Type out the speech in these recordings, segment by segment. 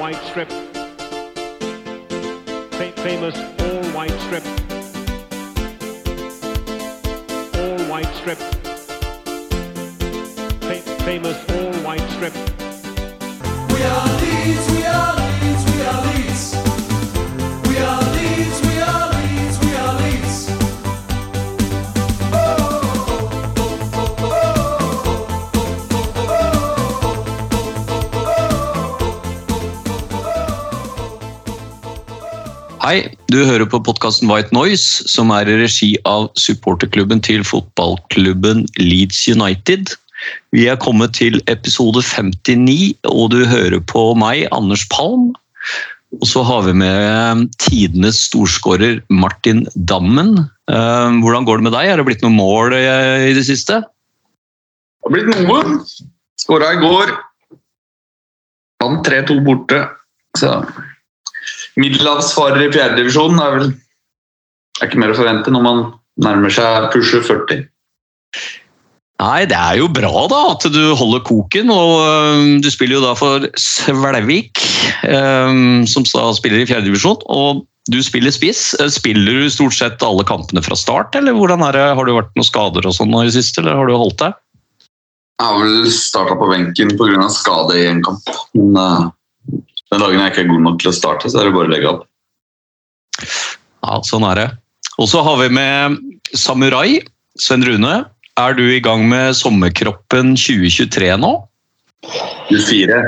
white strip. Fa- famous all white strip. All white strip. Fa- famous all white strip. We are Leeds, we are du hører på podkasten White Noise, som er i regi av supporterklubben til fotballklubben Leeds United. Vi er kommet til episode 59, og du hører på meg, Anders Palm. Og så har vi med tidenes storskårer Martin Dammen. Eh, Hvordan går det med deg? Er det blitt noen mål eh, i det siste? Det har blitt noen. Skåra i går. Vant 3-2 borte. Så Middelhavsfarer i fjerdedivisjon er vel er ikke mer å forvente når man nærmer seg pusher 40. Nei, det er jo bra da at du holder koken, og øh, du spiller jo da for Svelvik, øh, som da spiller i fjerdedivisjon, og du spiller spiss. Spiller du stort sett alle kampene fra start, eller hvordan er det? Har det vært noen skader og sånn i det siste, eller har du holdt deg? Jeg har vel starta på benken pga. skade i en kamp. Men eh, den dagen jeg ikke er god nok til å starte, så er det bare å legge opp. Ja, sånn er det. Og så har vi med Samurai, Sven Rune. Er du i gang med sommerkroppen 2023 nå? 24.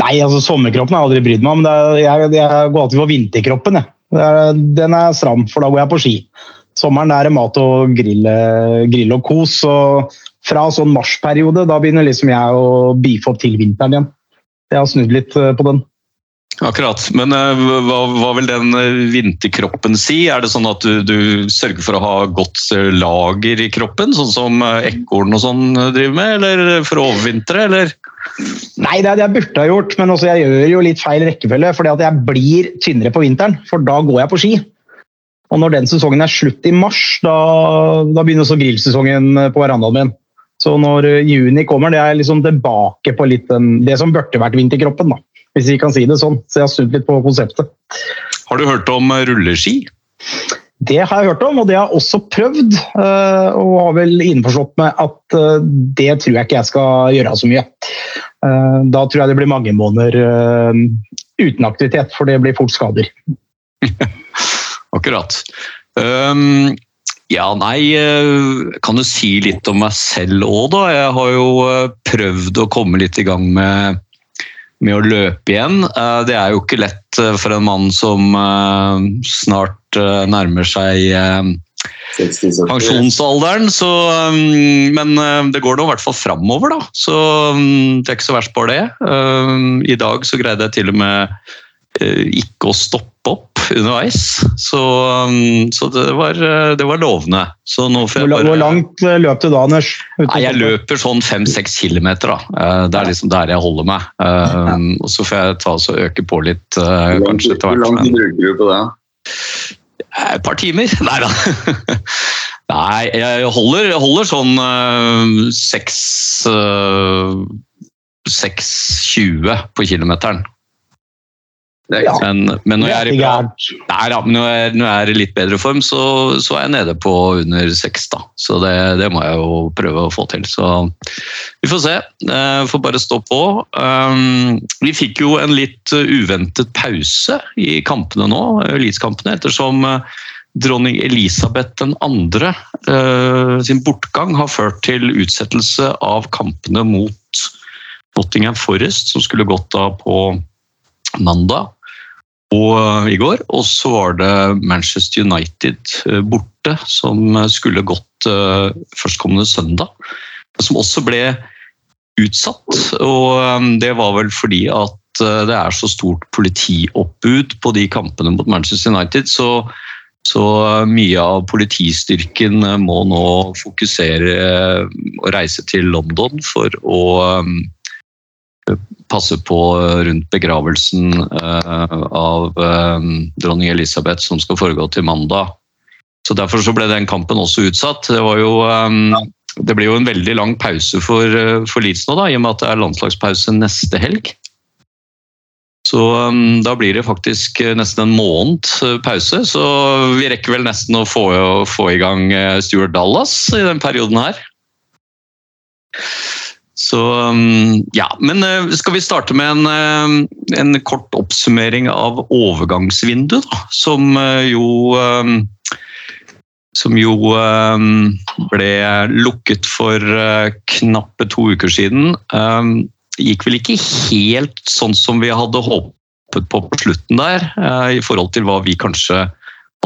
Nei, altså sommerkroppen har jeg aldri brydd meg om. Det er, jeg, jeg går alltid for vinterkroppen. Jeg. Det er, den er stram, for da går jeg på ski. Sommeren er det mat og grill, grill og kos. og Fra sånn marsperiode da begynner liksom jeg å beefe opp til vinteren igjen. Jeg har snudd litt eh, på den. Akkurat. Men øh, hva, hva vil den øh, vinterkroppen si? Er det sånn at du, du sørger for å ha godt lager i kroppen, sånn som ekorn og sånn driver med, eller for å overvintre, eller? Nei, det er det jeg burde ha gjort, men også jeg gjør jo litt feil rekkefølge. fordi at jeg blir tynnere på vinteren, for da går jeg på ski. Og når den sesongen er slutt i mars, da, da begynner også grillsesongen på verandaen min. Så når eh, juni kommer, det er liksom tilbake på litt den, det som burde vært vinterkroppen, da. Hvis vi kan si det sånn. Så jeg har snudd litt på konseptet. Har du hørt om øh, rulleski? Det har jeg hørt om, og det har jeg også prøvd. eh, Og har vel innforstått med at eh, det tror jeg ikke jeg skal gjøre så mye. Eh, Da tror jeg det blir mange måneder eh, uten aktivitet, for det blir fort skader. Akkurat. Um, ja, nei, øh, kan du si litt om meg selv òg, da? Jeg har jo øh, prøvd å komme litt i gang med, med å løpe igjen. Eh, Det er jo ikke lett for en mann som snart nærmer seg 60-70. pensjonsalderen, så, men det går nå i hvert fall framover, da. Så um, det er ikke så verst bare det. I dag så greide jeg til og med ikke å stoppe opp underveis, så, um, så det, var, uh, det var lovende. Så nå får Hvor, jeg bare hvor langt eh, løp du da, Anders? Nei, jeg løper sånn fem-seks kilometer, da. Uh, Det er liksom der jeg holder meg. Og så får jeg ta og øke på litt, kanskje etter hvert. hvor lang tid bruker du på det? Eh, Et par timer? Nei da. Nei, jeg holder, jeg holder sånn seks øh, 6,20 på kilometeren. Ja. Men, men når jeg er i bra. Nei da, men når jeg, når jeg er i litt bedre form, så, så er jeg nede på under seks, da. Så det, det må jeg jo prøve å få til. Så vi får se. Jeg får bare stå på. Um, vi fikk jo en litt uventet pause i kampene nå, elitekampene, ettersom uh, dronning Elisabeth 2. Uh, sin bortgang har ført til utsettelse av kampene mot Nottingham Forest, som skulle gått da på mandag eh, i går. Og så var det Manchester United eh, borte, som skulle gått eh, førstkommende søndag. Som også ble utsatt. Og eh, det var vel fordi at eh, det er så stort politioppbud på de kampene mot Manchester United. så så mye av politistyrken eh, må nå fokusere eh, og reise til London for å eh, passe på rundt begravelsen eh, av eh, dronning Elisabeth som skal foregå til mandag. Så Derfor så ble den kampen også utsatt. Det, var jo, eh, det blir jo en veldig lang pause for, eh, for Leeds nå, da, i og med at det er landslagspause neste helg. Så da blir det faktisk eh, nesten en måned eh, pause. Så vi rekker vel nesten å få, få i gang eh, Stuart Dallas i den perioden her. Så um, ja, men eh, skal vi starte med en, eh, en kort oppsummering av overgangsvinduet, da, som eh, jo um, som jo um, ble lukket for knappe to uker siden. Det gikk vel ikke helt sånn som vi hadde håpet på på slutten der, i forhold til hva vi kanskje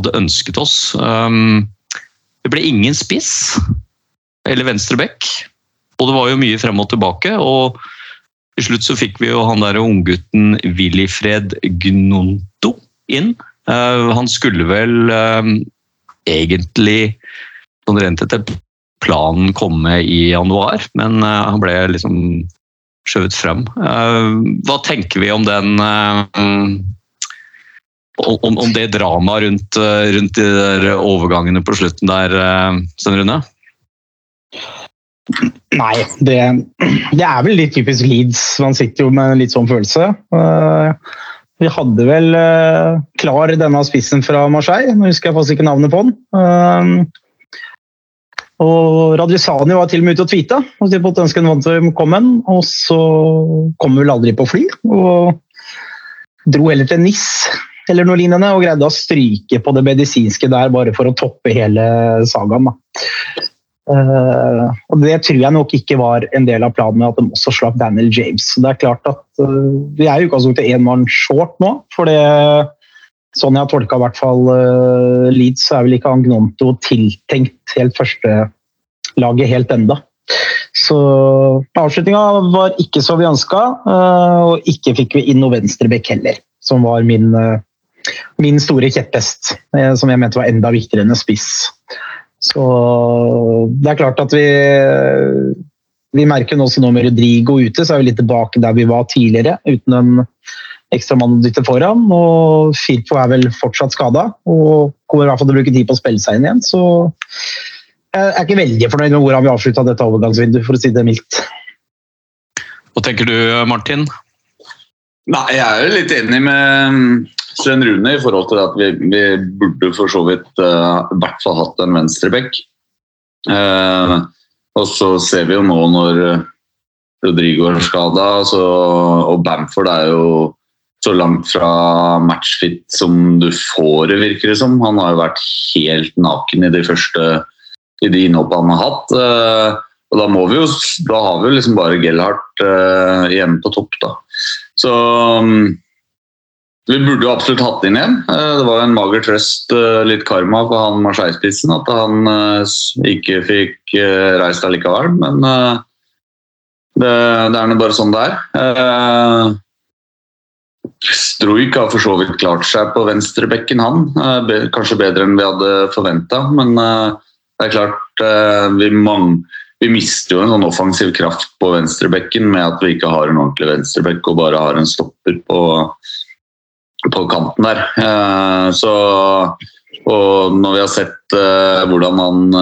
hadde ønsket oss. Det ble ingen spiss eller venstre bekk, og det var jo mye frem og tilbake. og til slutt så fikk vi jo han der unggutten Willifred Gnonto inn. Eh, han skulle vel eh, egentlig sånn rent etter planen komme i januar, men eh, han ble liksom skjøvet frem. Hva tenker vi om den om, om det dramaet rundt, rundt de der overgangene på slutten der, Svein Rune? Nei, det, det er vel litt typisk Leeds. Man sitter jo med litt sånn følelse. Eh, Vi hadde vel eh, klar denne spissen fra Marseille, nå husker jeg faktisk ikke navnet på den. Eh, Og Radjusani var til og med ute og tweeta og sa at ønsket var velkommen, og så kom vel aldri på fly. Og dro heller til NIS eller noe lignende og greide å stryke på det medisinske der bare for å toppe hele sagaen. da. Eh, og Det tror jeg nok ikke var en del av planen med at de også slapp Daniel James. Så det er klart at uh, Vi er i utgangspunktet én mann short nå. for det, Sånn jeg har tolka i hvert fall eh, Leeds, så er vel ikke Agnonto tiltenkt helt førstelaget helt enda. Så avslutninga var ikke så vi ønska, og ikke fikk vi inn noe venstrebekk heller, som var min, min store kjepphest. Som jeg mente var enda viktigere enn en spiss. Så det er klart at vi vi merker nå også nå med Rodrigo ute, så er vi litt tilbake der vi var tidligere, uten en ekstra mann å dytte foran. Og Firpo er vel fortsatt skada og kommer i hvert fall til å bruke tid på å spille seg inn igjen. Så jeg er ikke veldig fornøyd med hvordan vi avslutta dette overgangsvinduet, for å si det mildt. Hva tenker du, Martin? Nei, jeg er jo litt enig med Sven Rune i forhold til at vi, vi burde for så vidt uh, i hvert fall hatt en venstreback. Uh, og så ser vi jo nå når eh, Rodrigo er skada, og Bamford er jo så langt fra matchfit som du får det, virker det som. Han har jo vært helt naken i de første i de innhoppene han har hatt. Uh, og da, må vi jo, da har vi jo liksom bare Gellhardt uh, igjen på topp, da. Så mm, vi burde jo absolutt hatt inn igjen. Eh, Det var en mager trøst, eh, litt karma for han Marseille-spissen, at han eh, ikke fikk reist allikevel. Men det, det er nå bare sånn det er. Struik har for så vidt klart seg på venstrebekken, han. Kanskje bedre enn vi hadde forventa, men det er klart vi, mang vi mister jo en sånn offensiv kraft på venstrebekken med at vi ikke har en ordentlig venstrebekk og bare har en stopper på, på kanten der. Eh, Så, og når vi har sett eh, hvordan han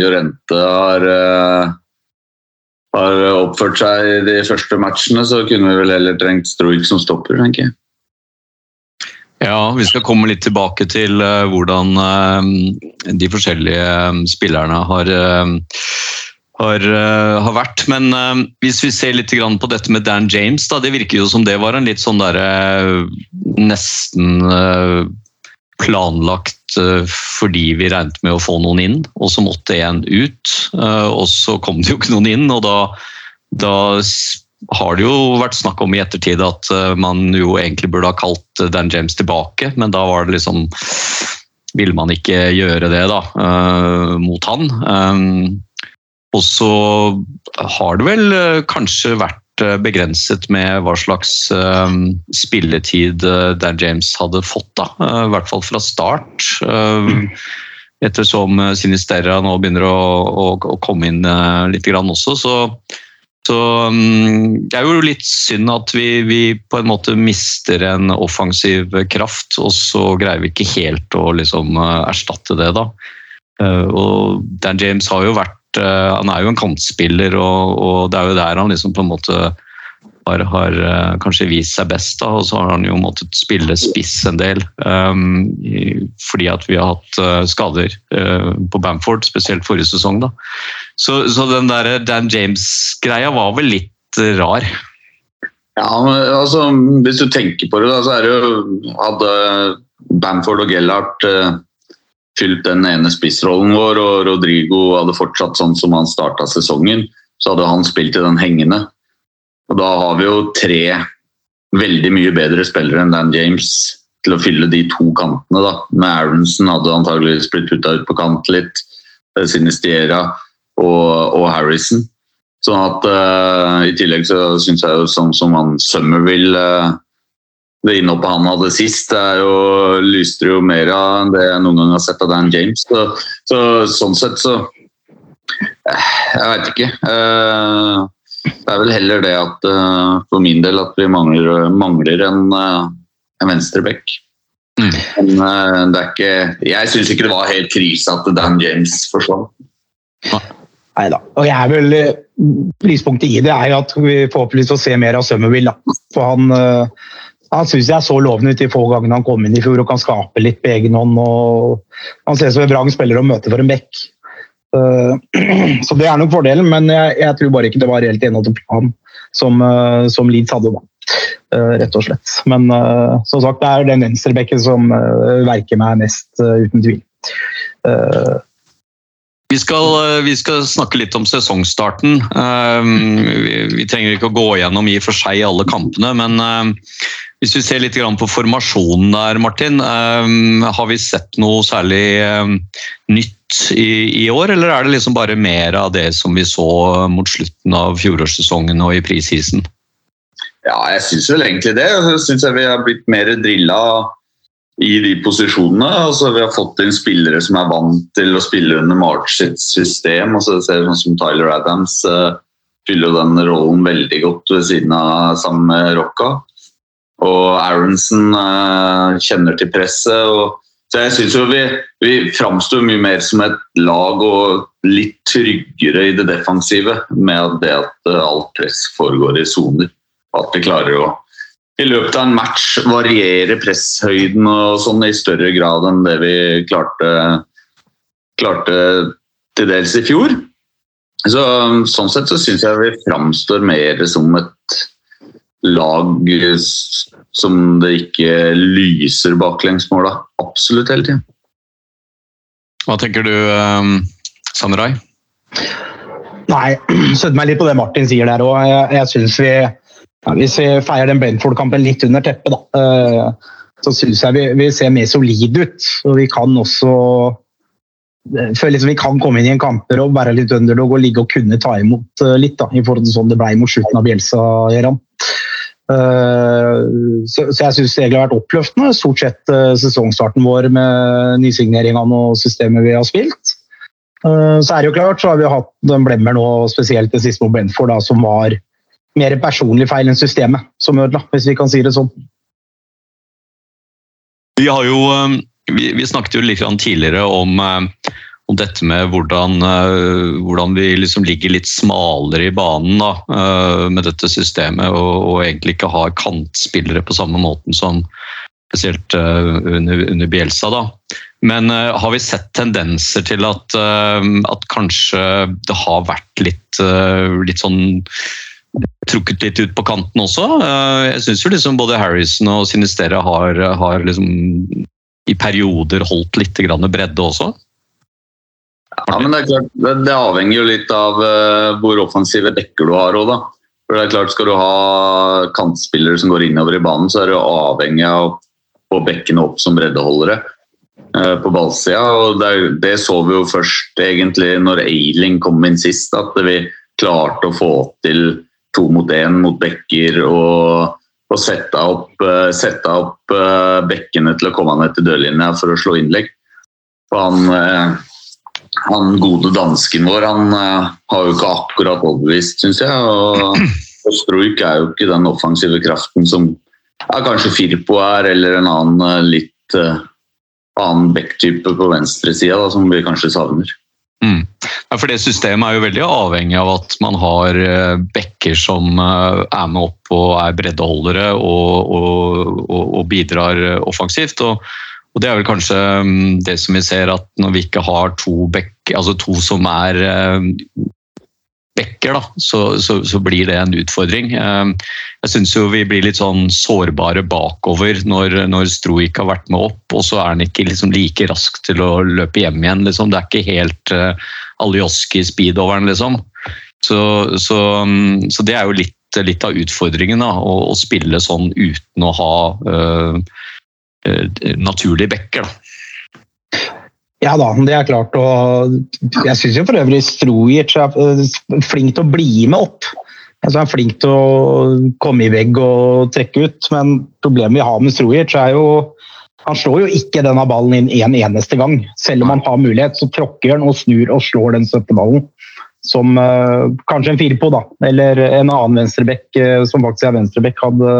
Jorente har, eh, har oppført seg i de første matchene, så kunne vi vel heller trengt Struik som stopper, tenker jeg. Ja, vi skal komme litt tilbake til hvordan de forskjellige spillerne har, har, eh, har vært. Men eh, hvis vi ser litt på dette med Dan James, da, det virker jo som det var en litt sånn derre nesten eh, planlagt eh, fordi vi regnet med å få noen inn, og så måtte en ut. Og så kom det jo ikke noen inn, og da, da har det jo vært snakk om i ettertid at man jo egentlig burde ha kalt Dan James tilbake, men da var det liksom Ville man ikke gjøre det, da, mot han. Og så har det vel eh, kanskje vært eh, begrenset med hva slags eh, spilletid Dan James hadde fått, da. I hvert fall fra start. Eh, Ettersom Sinisterra nå begynner å, å, å komme inn litt grann også, så så mm, det er jo litt synd at vi, vi på en måte mister en offensiv kraft, og så greier vi ikke helt å liksom erstatte det, da. Og Dan James har jo vært Han er jo en kantspiller, og, og det er jo der han liksom på en måte har, har eh, kanskje vist seg best. Da, og så har han jo måttet spille spiss en del. Um, fordi at vi har hatt uh, skader uh, på Bamford, spesielt forrige sesong. Da. Så, så den der Dan James-greia var vel litt uh, rar. Ja, altså, Hvis du tenker på det, da, så er det jo Hadde Bamford og Gellert eh, fylt den ene spissrollen vår, og Rodrigo hadde fortsatt sånn som han starta sesongen, så hadde han spilt i den hengende. Og da har vi jo tre veldig mye bedre spillere enn Dan James til å fylle de to kantene. da. Med Aronsen hadde antageligvis blitt putta ut på kant litt. eh, Sinistiera og, og Harrison. Sånn at uh, I tillegg så syns jeg jo sånn som han Summerville uh, Det innhoppet han hadde sist, det er jo, lyste det jo mer av enn det jeg noen gang har sett av Dan James. Så, så Sånn sett så eh, Jeg veit ikke. Eh, det er vel heller det at eh, for min del at vi mangler, mangler en, en venstreback. Mm. Men det er ikke Jeg syns ikke det var helt krise at Dan James forsvant. Nei da. Og jeg er vel Lyspunktet i det er jo at vi forhåpentligvis får se mer av Summerville. For han, han syns jeg så lovende ut de få gangene han kom inn i fjor og kan skape litt på egen hånd. Han ser ut som en vrang spiller å møte for en bekk. Eh, Så det er nok fordelen, men jeg, jeg tror bare ikke det var helt enighet til plan som, eh, som Leeds hadde. da. Eh, Rett og slett. Men som sagt, det er den venstrebekken som verker meg mest, uten tvil. Vi skal, vi skal snakke litt om sesongstarten. Vi, trenger ikke å gå gjennom i og for seg alle kampene, men hvis vi ser litt på formasjonen der, Martin. um, Har vi sett noe særlig um, nytt i, år, eller er det liksom bare mer av det som vi så mot slutten av fjorårssesongen og i prisisen? Ja, jeg syns vel egentlig det. Jeg syns vi har blitt mer drilla i de posisjonene. Altså, vi har fått inn spillere som er vant til å spille under March sitt system. Altså, ser sånn som Tyler Adams uh, fyller den rollen veldig godt ved siden av sammen med Rocca. Og Aronsen eh, kjenner til presset. Og, så jeg syns vi, vi framstår mye mer som et lag og litt tryggere i det defensive med det at eh, alt press foregår i soner. At vi klarer å i løpet av en match variere presshøyden og sånn i større grad enn det vi klarte, klarte til dels i fjor. Så, sånn sett så syns jeg vi framstår mer som et lag som det ikke lyser baklengsmål av. Absolutt hele tiden. Hva tenker du, um, Samurai? Nei, støtter meg litt på det Martin sier der òg. Jeg, jeg synes vi, ja, Hvis vi feier den Brentford-kampen litt under teppet, da, eh, så syns jeg vi, vi ser mer solide ut. Og vi kan også jeg føler liksom vi kan komme inn i en kamper og være litt underdog og ligge og kunne ta imot eh, litt, da, i forhold til sånn det ble mot slutten av Bjelsa. Gjeran. Eh, så, så jeg syns det egentlig har vært oppløftende, stort sett eh, sesongstarten vår med nysigneringene og systemet vi har spilt. Eh, Så er det jo klart, så har vi hatt den blemmer nå, spesielt det siste mot Brentford, da, som var mer personlig feil enn systemet som ødela, hvis vi kan si det sånn. Vi har jo vi, vi snakket jo litt tidligere om, eh, om dette med hvordan, eh, hvordan vi liksom ligger litt smalere i banen da, eh, med dette systemet, og, og egentlig ikke har kantspillere på samme måten som spesielt eh, under, under Bielsa. Da. Men har vi sett tendenser til at, at kanskje det har vært litt, litt sånn trukket litt ut på kanten også. Jeg syns liksom både Harrison og Sinistera har, har liksom i perioder holdt litt bredde også. Ja, men det er klart, det, avhenger jo litt av eh, hvor offensive dekker du har òg, da. For det er klart, Skal du ha kantspillere som går innover i banen, så er du avhengig av å få bekkene opp som breddeholdere eh, på ballsida. Og det, det så vi jo først egentlig når Eiling kom inn sist, at vi klarte å få til to mot én mot bekker og, og sette opp, eh, sette opp bekkene til å komme ned til dørlinja for å slå innlegg. For han, han gode dansken vår han eh, har jo ikke akkurat overbevist, syns jeg. Og Østerøyk er jo ikke den offensive kraften som ja, kanskje Firpo er, eller en annen eh, litt uh, annen backtype på venstresida som vi kanskje savner. Mm. Ja, for det systemet er jo veldig avhengig av at man har bekker som er med opp og er breddeholdere og, og, og, og bidrar offensivt. Og, og det er vel kanskje mm, det som vi ser at når vi ikke har to, bekk, altså to som er eh, bekker, da, så, så, så blir det en utfordring. Eh, Jeg syns vi blir litt sånn sårbare bakover når, når Stroik har vært med opp, og så er han ikke liksom like rask til å løpe hjem igjen. Liksom. Det er ikke helt uh, Aljoski-speedoveren, liksom. Så, så, det er jo litt, litt av utfordringen, da, å, å spille sånn uten å ha uh, naturlige bekker. Ja da, det er klart. Og jeg syns jo for øvrig Strojic er eh, flink til å bli med opp. Altså, han er flink til å komme i vegg og trekke ut, men problemet vi har med Strojic er jo han slår jo ikke denne ballen inn en eneste gang. Selv om han har mulighet, så tråkker han og snur og slår den støtteballen. Som uh, kanskje en Firpo, da, eller en annen venstrebekk uh, som faktisk er venstrebekk, hadde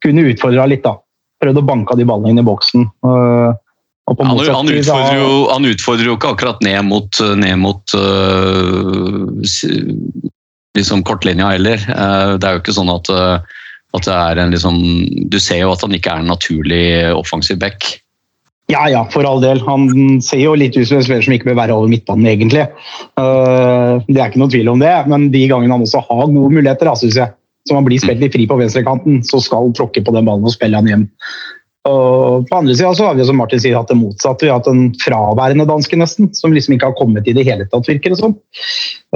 kunne utfordra litt. da. Prøvd å banke de ballene inn i boksen. På Han, han, utfordrer jo, han utfordrer jo ikke akkurat ned mot, ned mot øh, liksom kortlinja heller. Eh, det er jo ikke sånn at, at det er en liksom Du ser jo at han ikke er en naturlig offensiv back. Ja, ja, for all del. Han ser jo litt ut som en spiller som ikke bør være over midtbanen, egentlig. Eh, det er ikke noe tvil om det, men de gangene han også har gode muligheter, syns jeg, som har blir spilt litt fri på venstrekanten, så skal han tråkke på den ballen og spille han hjem. Og på andre sida så har vi som Martin sier, hatt det motsatte. Vi har hatt en fraværende danske, nesten, som liksom ikke har kommet i det hele tatt, virker det som.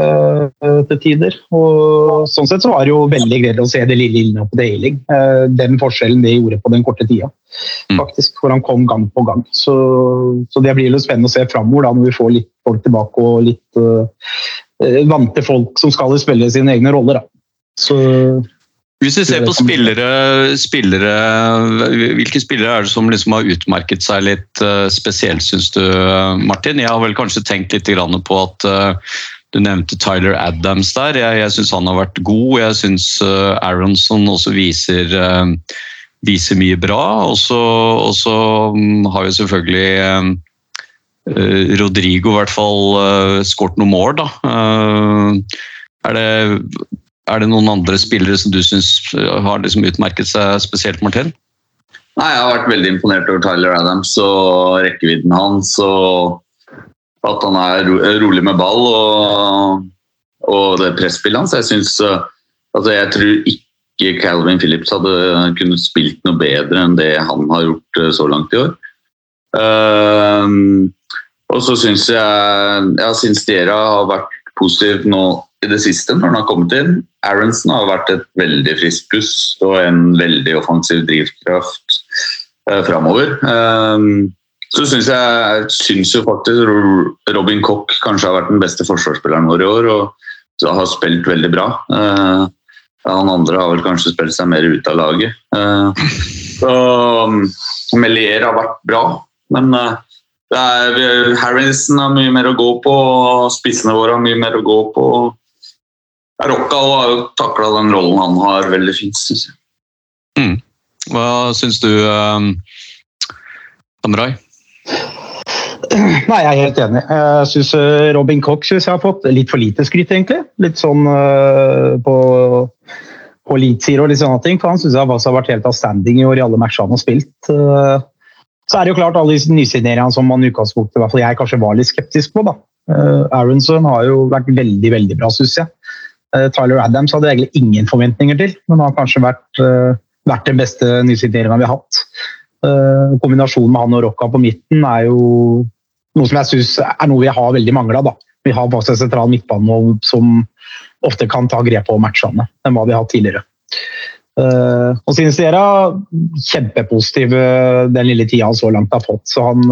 eh, til tider. Og sånn sett så var det jo veldig gledelig å se det lille Ilna på deling. den forskjellen det gjorde på den korte tida Mm. faktisk, hvor han kom gang på gang. Så, så det blir jo spennende å se framover da, når vi får litt folk tilbake og litt uh, vante folk som skal spille sine egne roller. Da. Så Hvis vi ser på spillere, spillere Hvilke spillere er det som liksom har utmerket seg litt øh, spesielt, syns du, Martin? Jeg har vel kanskje tenkt litt på at øh, du nevnte Tyler Adams der. Jeg, jeg syns han har vært god. Jeg syns øh, Aronson også viser viser mye bra. Og så, mm, har jo selvfølgelig eh, Rodrigo i hvert fall skåret noen mål, da. Eh, er, det, er det noen andre spillere som du syns har liksom utmerket seg spesielt, Martin? Nei, Jeg har vært veldig imponert over Tyler Adams og rekkevidden hans. og At han er rolig med ball og, og det presspillet hans. Jeg, synes, eh, altså jeg tror ikke Calvin Phillips hadde kunnet spilt noe bedre enn det han har gjort eh, så langt i år. Um, og så syns jeg ja, Sinstiera har vært positiv nå i det siste når han har kommet inn. Aronson har vært et veldig friskt pust og en veldig offensiv drivkraft eh, framover. Um, så syns jeg synes jo faktisk Robin Koch kanskje har vært den beste forsvarsspilleren vår i år og har spilt veldig bra. Eh, han andre har vel kanskje spilt seg mer ut av laget. Eh, så um, Melier har vært bra, men det er, Harrison har mye mer å gå på, og spissene våre har mye mer å gå på. Rocca har jo takla den rollen han har veldig fint, syns jeg. Hva syns du, um, Nei, jeg er helt enig. Jeg synes eh, Robin Cox synes jeg har fått litt for lite skryt, egentlig. Litt sånn uh, på, på elitesider og litt sånne ting. For han synes jeg har vært helt outstanding i år i alle matchene han har spilt. Eh, Så er det jo klart alle disse nysigneringene som man i utgangspunktet, i hvert fall jeg kanskje var litt skeptisk på. da. Eh, Aronson har jo vært veldig, veldig bra, synes jeg. Eh, Tyler Adams hadde jeg egentlig ingen forventninger til, men har kanskje vært, eh, vært den beste nysigneringa vi har hatt. Eh, Kombinasjonen med han og Rocca på midten er jo noe som jeg synes er noe vi har veldig mangla. Vi har faktisk en sentral midtbane som ofte kan ta grep på matchene enn hva vi har hatt tidligere. Og Sinistera kjempepositiv eh, den lille tida han så langt har fått. så han,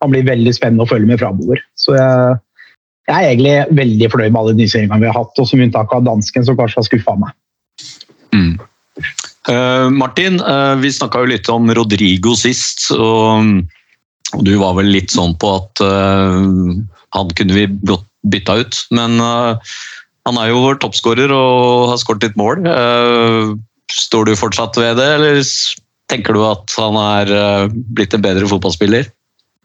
han blir veldig spennende å følge med framover. Så jeg, jeg er egentlig veldig fornøyd med alle nyseringene vi har hatt, og som unntak av dansken, som kanskje har skuffa meg. Mm. Uh, Martin, uh, vi snakka jo litt om Rodrigo sist, og, og du var vel litt sånn på at uh, han kunne vi godt bytta ut. Men han er jo vår toppskårer og har skåret litt mål. Står du fortsatt ved det, eller tenker du at han er blitt en bedre fotballspiller?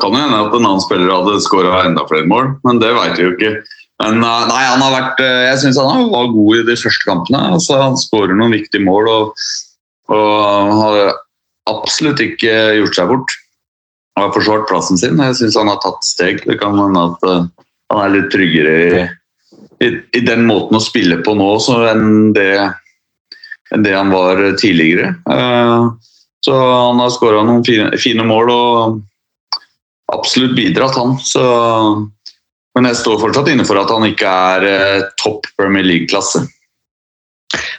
Kan jo hende at en annen spiller hadde skåra enda flere mål, men det veit vi jo ikke. Men eh, nei, han har vært, eh, jeg syns han var god i de første kampene. Altså, han skårer noen viktige mål og, og har absolutt ikke gjort seg bort. Han har forsvart plassen sin. Jeg syns han har tatt steg. Det kan hende at eh, han er litt tryggere i, i, i den måten å spille på nå enn det, enn det han var tidligere. Så han har skåra noen fine, fine mål og absolutt bidratt, han. Så, men jeg står fortsatt inne for at han ikke er eh, topp Premier League-klasse.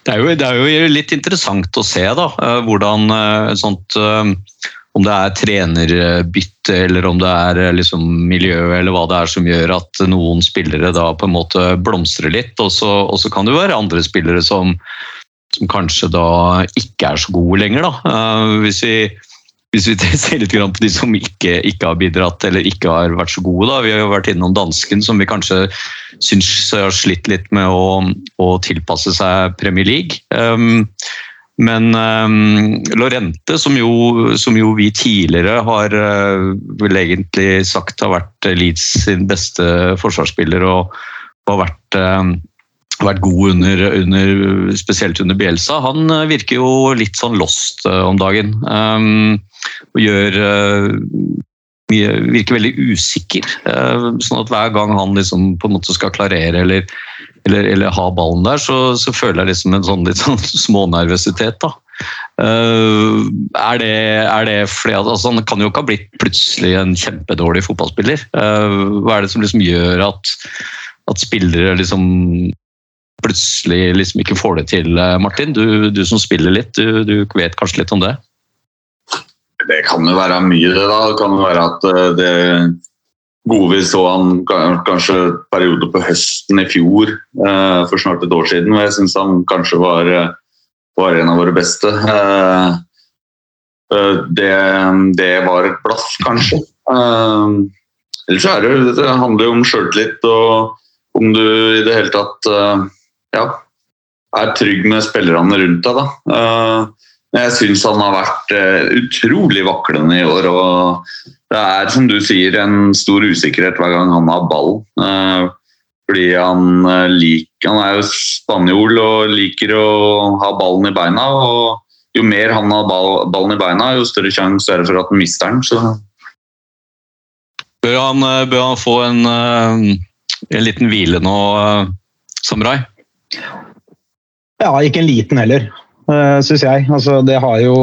Det det er jo litt interessant å se da, eh, hvordan eh, sånt Om det er trenerbytte eller om det er liksom miljø eller hva det er som gjør at noen spillere da på en måte blomstrer litt. Og så, og så kan det jo være andre spillere som, som kanskje da ikke er så gode lenger. Da. Hvis vi hvis vi ser litt på de som ikke, ikke har bidratt eller ikke har vært så gode. Da. Vi har jo vært innom dansken, som vi kanskje syns har slitt litt med å, å tilpasse seg Premier League. Um, men um, Lorente, som jo, som jo vi tidligere har uh, vel egentlig sagt har vært Leeds sin beste forsvarsspiller og, og vært um, vært god under, under, spesielt under Bielsa. Han uh, virker jo litt sånn lost uh, om dagen. Um, og gjør uh, virker veldig usikker. Uh, sånn at hver gang han liksom på en måte skal klarere eller, eller, eller ha ballen der, så, så, føler jeg liksom en sånn litt sånn smånervøsitet. da. Uh, er, det, er det fordi altså, Han kan jo ikke ha blitt plutselig en kjempedårlig fotballspiller. hva er det som liksom gjør at, at spillere liksom plutselig liksom ikke får det til, Martin? Du, du som spiller litt, du, du vet kanskje litt om det? Det kan jo være mye, det. da. Det kan jo være at eh, det gode vi så han kanskje periode på høsten i fjor, eh, for snart et år siden, og jeg syns han kanskje var, eh, var, en av våre beste. Det, det var et blaff, kanskje. Ellers er det, det handler jo om sjøltillit og om du i det hele tatt ja, er trygg med spillerne rundt deg. da. Jeg syns han har vært utrolig vaklende i år. og Det er som du sier en stor usikkerhet hver gang han har ball. Fordi han, liker, han er jo spanjol og liker å ha ballen i beina. og Jo mer han har ballen i beina, jo større sjanse er det for at han mister den. Så. Bør, han, bør han få en, en liten hvile nå, Samurai? Ja, ikke en liten heller, uh, syns jeg. Altså, det har jo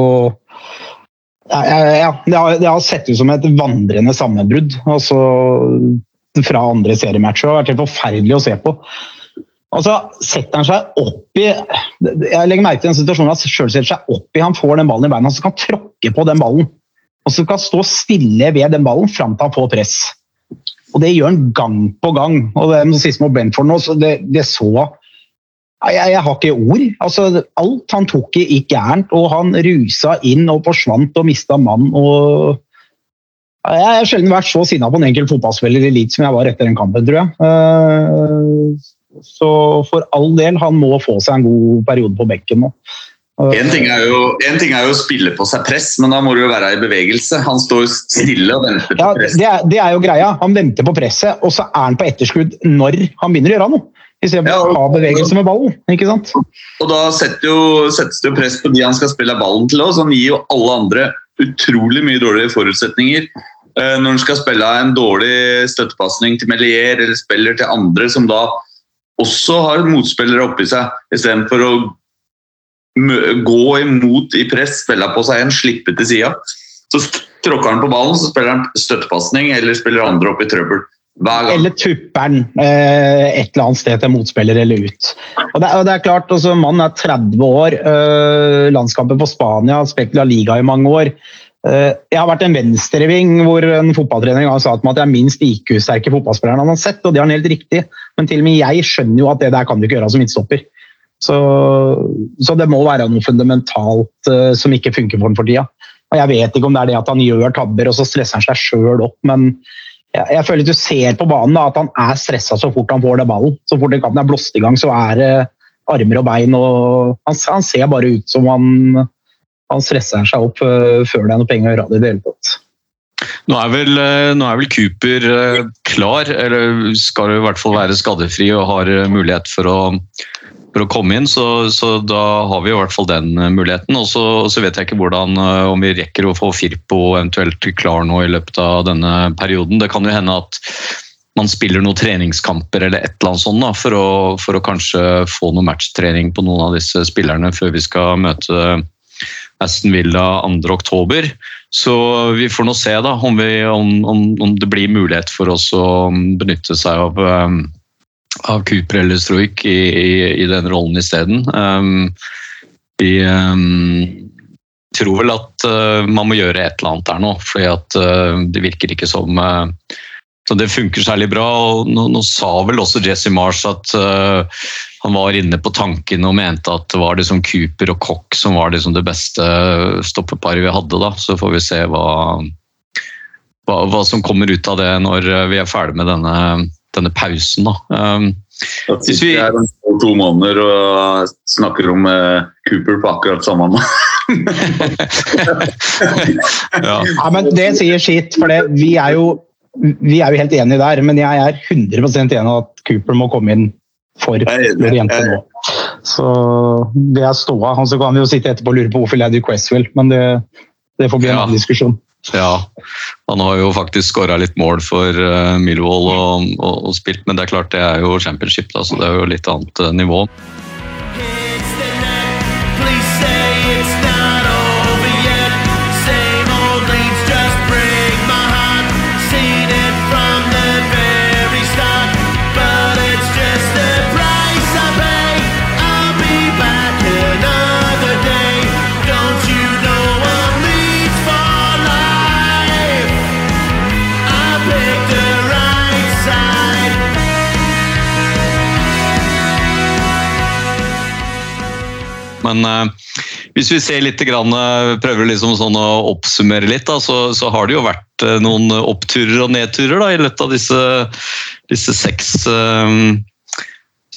ja, det, har, det har sett ut som et vandrende sammenbrudd altså, fra andre seriematcher. Det har vært helt forferdelig å se på. Altså, Setter han seg opp i Jeg legger merke til den situasjonen at selv setter seg opp i han får den ballen i beina, så kan tråkke på den ballen. Og så kan han stå stille ved den ballen fram til han får press. Og Det gjør han gang på gang. og det siste mot Brentford nå, så det, det så jeg, jeg, har ikke ord. Altså, alt han tok i, gikk gærent, og han rusa inn og forsvant og mista mann. og Jeg har sjelden vært så sinna på en enkelt fotballspiller i Leeds som jeg var etter den kampen, tror jeg. Eh, så for all del, han må få seg en god periode på bekken nå. En ting, jo, en ting, er jo, å spille på seg press, men da må du jo være i bevegelse. Han står stille og venter på ja. Det er, det er jo greia. Han venter på presset, og så er han på etterskudd når han begynner å gjøre noe. Istedenfor ja, å ha bevegelse med ballen. ikke sant? Og da jo, settes det jo press på de han skal spille ballen til òg. Han gir jo alle andre utrolig mye dårligere forutsetninger. Eh, når han skal spille en dårlig støttepasning til Melier eller spiller til andre som da også har motspillere oppi seg, istedenfor å gå imot i press, spille på seg en, slippe til sida. Så tråkker han på ballen, så spiller han støttepasning eller spiller andre opp i trøbbel. Eller tupper den eh, et eller annet sted til motspiller eller ut. Og det, og det er klart, altså, Mannen er 30 år, eh, landskamper på Spania, spilt Liga i mange år. Eh, jeg har vært en venstreving hvor en fotballtrener har sagt at jeg er minst IQ-sterke fotballspilleren han har sett, og det har han helt riktig. Men til og med jeg skjønner jo at det der kan du ikke gjøre som midtstopper. Så, så, det må være noe fundamentalt eh, som ikke funker for ham for tida. Og Jeg vet ikke om det er det at han gjør tabber og så stresser han seg sjøl opp, men jeg, føler at du ser på banen da, at han er stressa så fort han får det ballen. Så fort den kampen er blåst i gang, så er det armer og bein. og Han, han ser bare ut som han, han stresser seg opp uh, før det er noe penger å gjøre det i det hele tatt. Nå er vel, eh, nå er vel Cooper eh, klar, eller skal i hvert fall være skadefri og har eh, mulighet for å, for å komme inn, så, så da har vi i hvert fall den eh, muligheten. Og så, vet jeg ikke hvordan, eh, om vi rekker å få Firpo eventuelt klar nå i løpet av denne perioden. Det kan jo hende at man spiller noen treningskamper eller et eller annet sånt da, for, å, for å kanskje få noe matchtrening på noen av disse spillerne før vi skal møte Aston Villa 2. oktober. Så vi får nå se da, om, vi, om, om, om det blir mulighet for oss å benytte seg av, um, av Cooper eller Struik i, i, i den rollen isteden. Um, vi um, tror vel at uh, man må gjøre et eller annet der nå, at uh, det virker ikke som uh, så det funker særlig bra. og Nå, nå sa vel også Jesse Marsh at uh, han var inne på tankene og mente at det var liksom Cooper og Cock som var liksom det beste stoppeparet vi hadde. da, Så får vi se hva, hva, hva som kommer ut av det når vi er ferdig med denne, denne pausen. da. Um, Da Hvis vi- er om to måneder og snakker om uh, Cooper på akkurat samme måte. ja. Ja, men Det sier sitt, for det, vi, er jo, vi er jo helt enige der. Men jeg er 100% enig i at Cooper må komme inn for. Loriente nå. Så det er ståa. Og så kan vi jo sitte etterpå og lure på hvorfor Lady Cresswell, men det, det får bli en Ja. annen diskusjon. Ja, han har jo faktisk skåra litt mål for uh, Millwall og, og, og spilt, men det er klart det er jo championship, da, så det er jo litt annet eh, nivå. It's the net. Men eh, hvis vi ser litt, grann, eh, prøver liksom sånn å oppsummere litt, da, så, så har det jo vært eh, noen oppturer og nedturer da, i løpet av disse, disse seks, eh,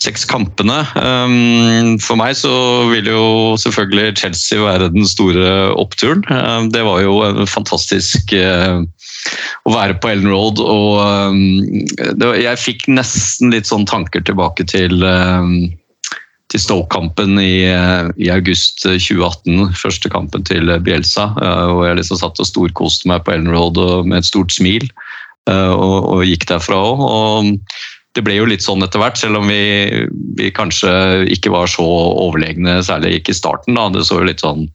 seks kampene. Um, for meg så vil jo selvfølgelig Chelsea være den store oppturen. Um, det var jo en fantastisk eh, å være på Ellen Road. Og um, var, jeg fikk nesten litt sånn tanker tilbake til um, til Stoke-kampen i, eh, i august 2018, første kampen til Bielsa. eh, Hvor jeg liksom satt og storkoste meg på Ellen Road med et stort smil. eh, Og, og gikk derfra òg. Og det ble jo litt sånn etter hvert, selv om vi, vi kanskje ikke var så overlegne, særlig ikke i starten. da. Det så jo litt sånn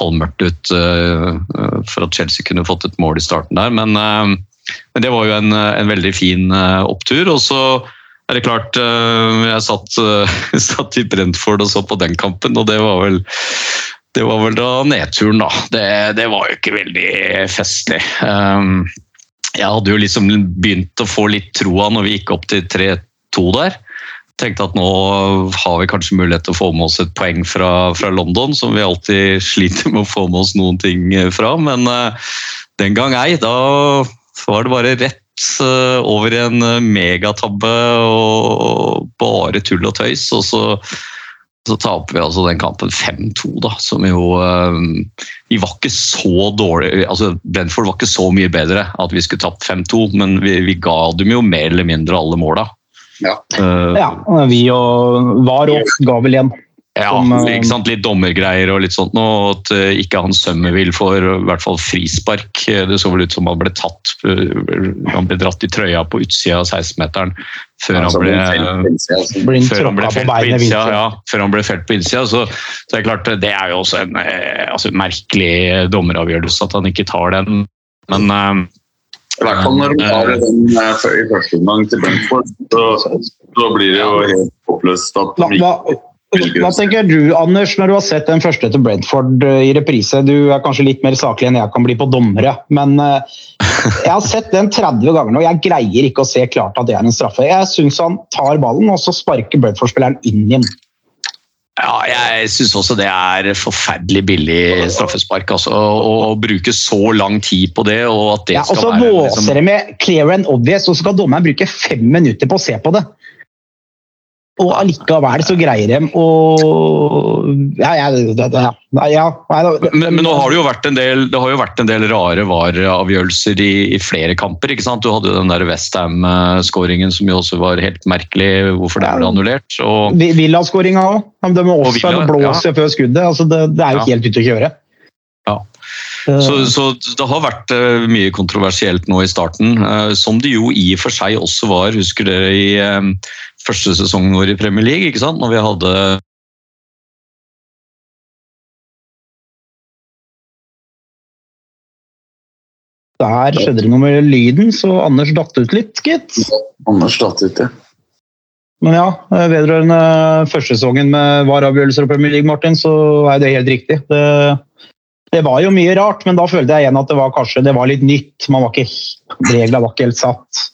halvmørkt ut eh, for at Chelsea kunne fått et mål i starten der. Men, eh, men det var jo en, en veldig fin eh, opptur. og så er det klart, eh, jeg satt, eh, satt i Brentford og så på den kampen, og det var vel det var vel da nedturen, da. Det, det var jo ikke veldig festlig. Um, jeg hadde jo liksom begynt å få litt troa når vi gikk opp til 3-2 der. Tenkte at nå har vi kanskje mulighet til å få med oss et poeng fra, fra London, som vi alltid sliter med å få med oss noen ting fra. Men eh, den gang ei. Da var det bare rett over i en eh, megatabbe og bare tull og tøys. Og så, så taper vi altså den kampen 5-2, da, som jo eh, Vi var ikke så dårlige altså Brentford var ikke så mye bedre at vi skulle tapt 5-2, men vi, vi ga dem jo mer eller mindre alle måla. Ja. Uh, Ja, vi og var og ga vel igjen. Ja, som, eh, ikke sant? litt dommergreier og litt sånt. og At eh, ikke han Summerville får i hvert fall frispark. Eh, Det så vel ut som han ble tatt Han ble dratt i trøya på utsida av 16-meteren før Altså, han ble før han ble på felt på innsida. Ja, før han ble felt på innsida. Så, så det er klart, det er jo også en altså, merkelig dommeravgjørelse at han ikke tar den. Men I hvert fall når du har den i første omgang til Brentford, så, så blir det jo helt håpløst at de ikke hva tenker du, Anders, når du har sett den første til Brentford eh, i reprise? Du er kanskje litt mer saklig enn jeg kan bli på dommere, men eh, jeg har sett den 30 ganger nå. Jeg greier ikke å se klart at det er en straffe. Jeg syns han tar ballen, og så sparker Brentford-spilleren inn igjen. ja, jeg syns også det er forferdelig billig straffespark. Altså, å, å bruke så lang tid på det, og at det Ja, skal være Og så våser det med 'clear and obvious', og så skal dommeren bruke fem minutter på å se på det. Og allikevel så greier de å Ja, ja, ja, ja Men, men nå har det jo vært en del, det har jo vært en del rare VAR-avgjørelser i, i flere kamper. ikke sant? Du hadde jo den der Westham-skåringen som jo også var helt merkelig, hvorfor det ble annullert. Og, Vi- Villa-skåringa òg. De må Og også Villa, blåse før skuddet. Altså det, det er jo Ja. helt ute å kjøre. Ja. Eh, så, så det har vært eh, mye kontroversielt nå i starten, eh, som det jo i og for seg også var. Husker dere i første sesongen vår i Premier League, ikke sant? når vi hadde Der skjedde det noe med lyden, så Anders datt ut litt, gitt. Anders datt ut, ja. Men ja, vedrørende vedrørende førstesesongen med vareavgjørelser og Premier League, Martin, så er det helt riktig. Det, det var jo mye rart, men da følte jeg igjen at det var kanskje det var litt nytt. Man var ikke, reglene var ikke helt satt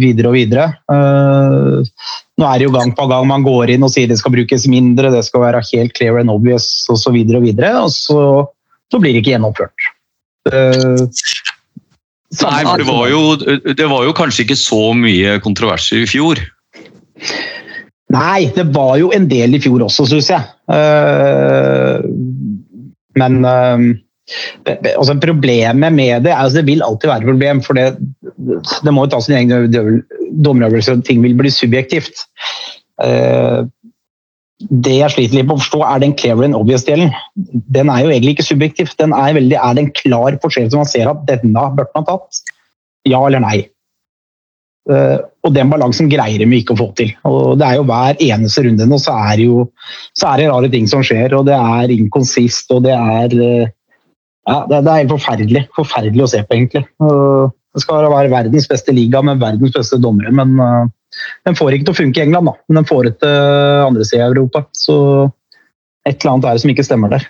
videre og videre. Eh, nå er det jo gang på gang man går inn og sier det skal brukes mindre, det skal være helt clear and obvious osv. Og, så videre, og, videre, og så, så blir det ikke gjennomført. Eh, Nei, for det var, jo, det var jo kanskje ikke så mye kontroverser i fjor. Nei, det var jo en del i fjor også, syns jeg. Eh, men eh, altså problemet med det er altså det vil alltid være et problem, for det, det må jo ta sin egen dommeravgjørelse, og ting vil bli subjektivt. Eh, det jeg sliter litt med å forstå, er den clever and obvious-delen. Den er jo egentlig ikke subjektiv. Den er, veldig, er det en klar forseelse man ser at denne burde man tatt? Ja eller nei? Uh, og den balansen greier vi ikke å få til. Og det er jo hver eneste runde nå, så er jo så er det rare ting som skjer, og det er inkonsist, og det er eh, ja, det, det er helt forferdelig. Forferdelig å se på, egentlig. Det skal være verdens beste liga med verdens beste dommere, men eh, den får ikke til å funke i England, da. Men den får det til andre sida i Europa. Så et eller annet er det som ikke stemmer der.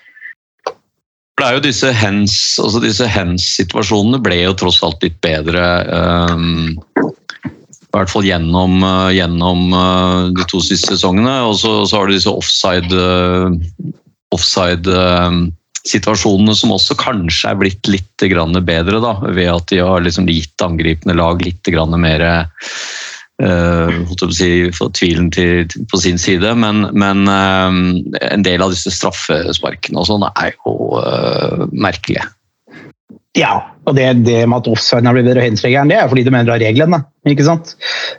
Det er jo disse hens, altså disse hens-situasjonene ble jo tross alt litt bedre. Um, I hvert fall gjennom, gjennom de to siste sesongene. Og så, har du disse offside, offside situasjonene som også kanskje er blitt litt bedre, da, ved at de har liksom gitt angripende lag litt mer uh, si, tvilen til, på sin side, men, men uh, en del av disse straffesparkene og sånn er jo uh, merkelige. Ja, og det, det med at offsiden har blitt bedre og hensregelen, det er fordi de endrer reglene. ikke sant?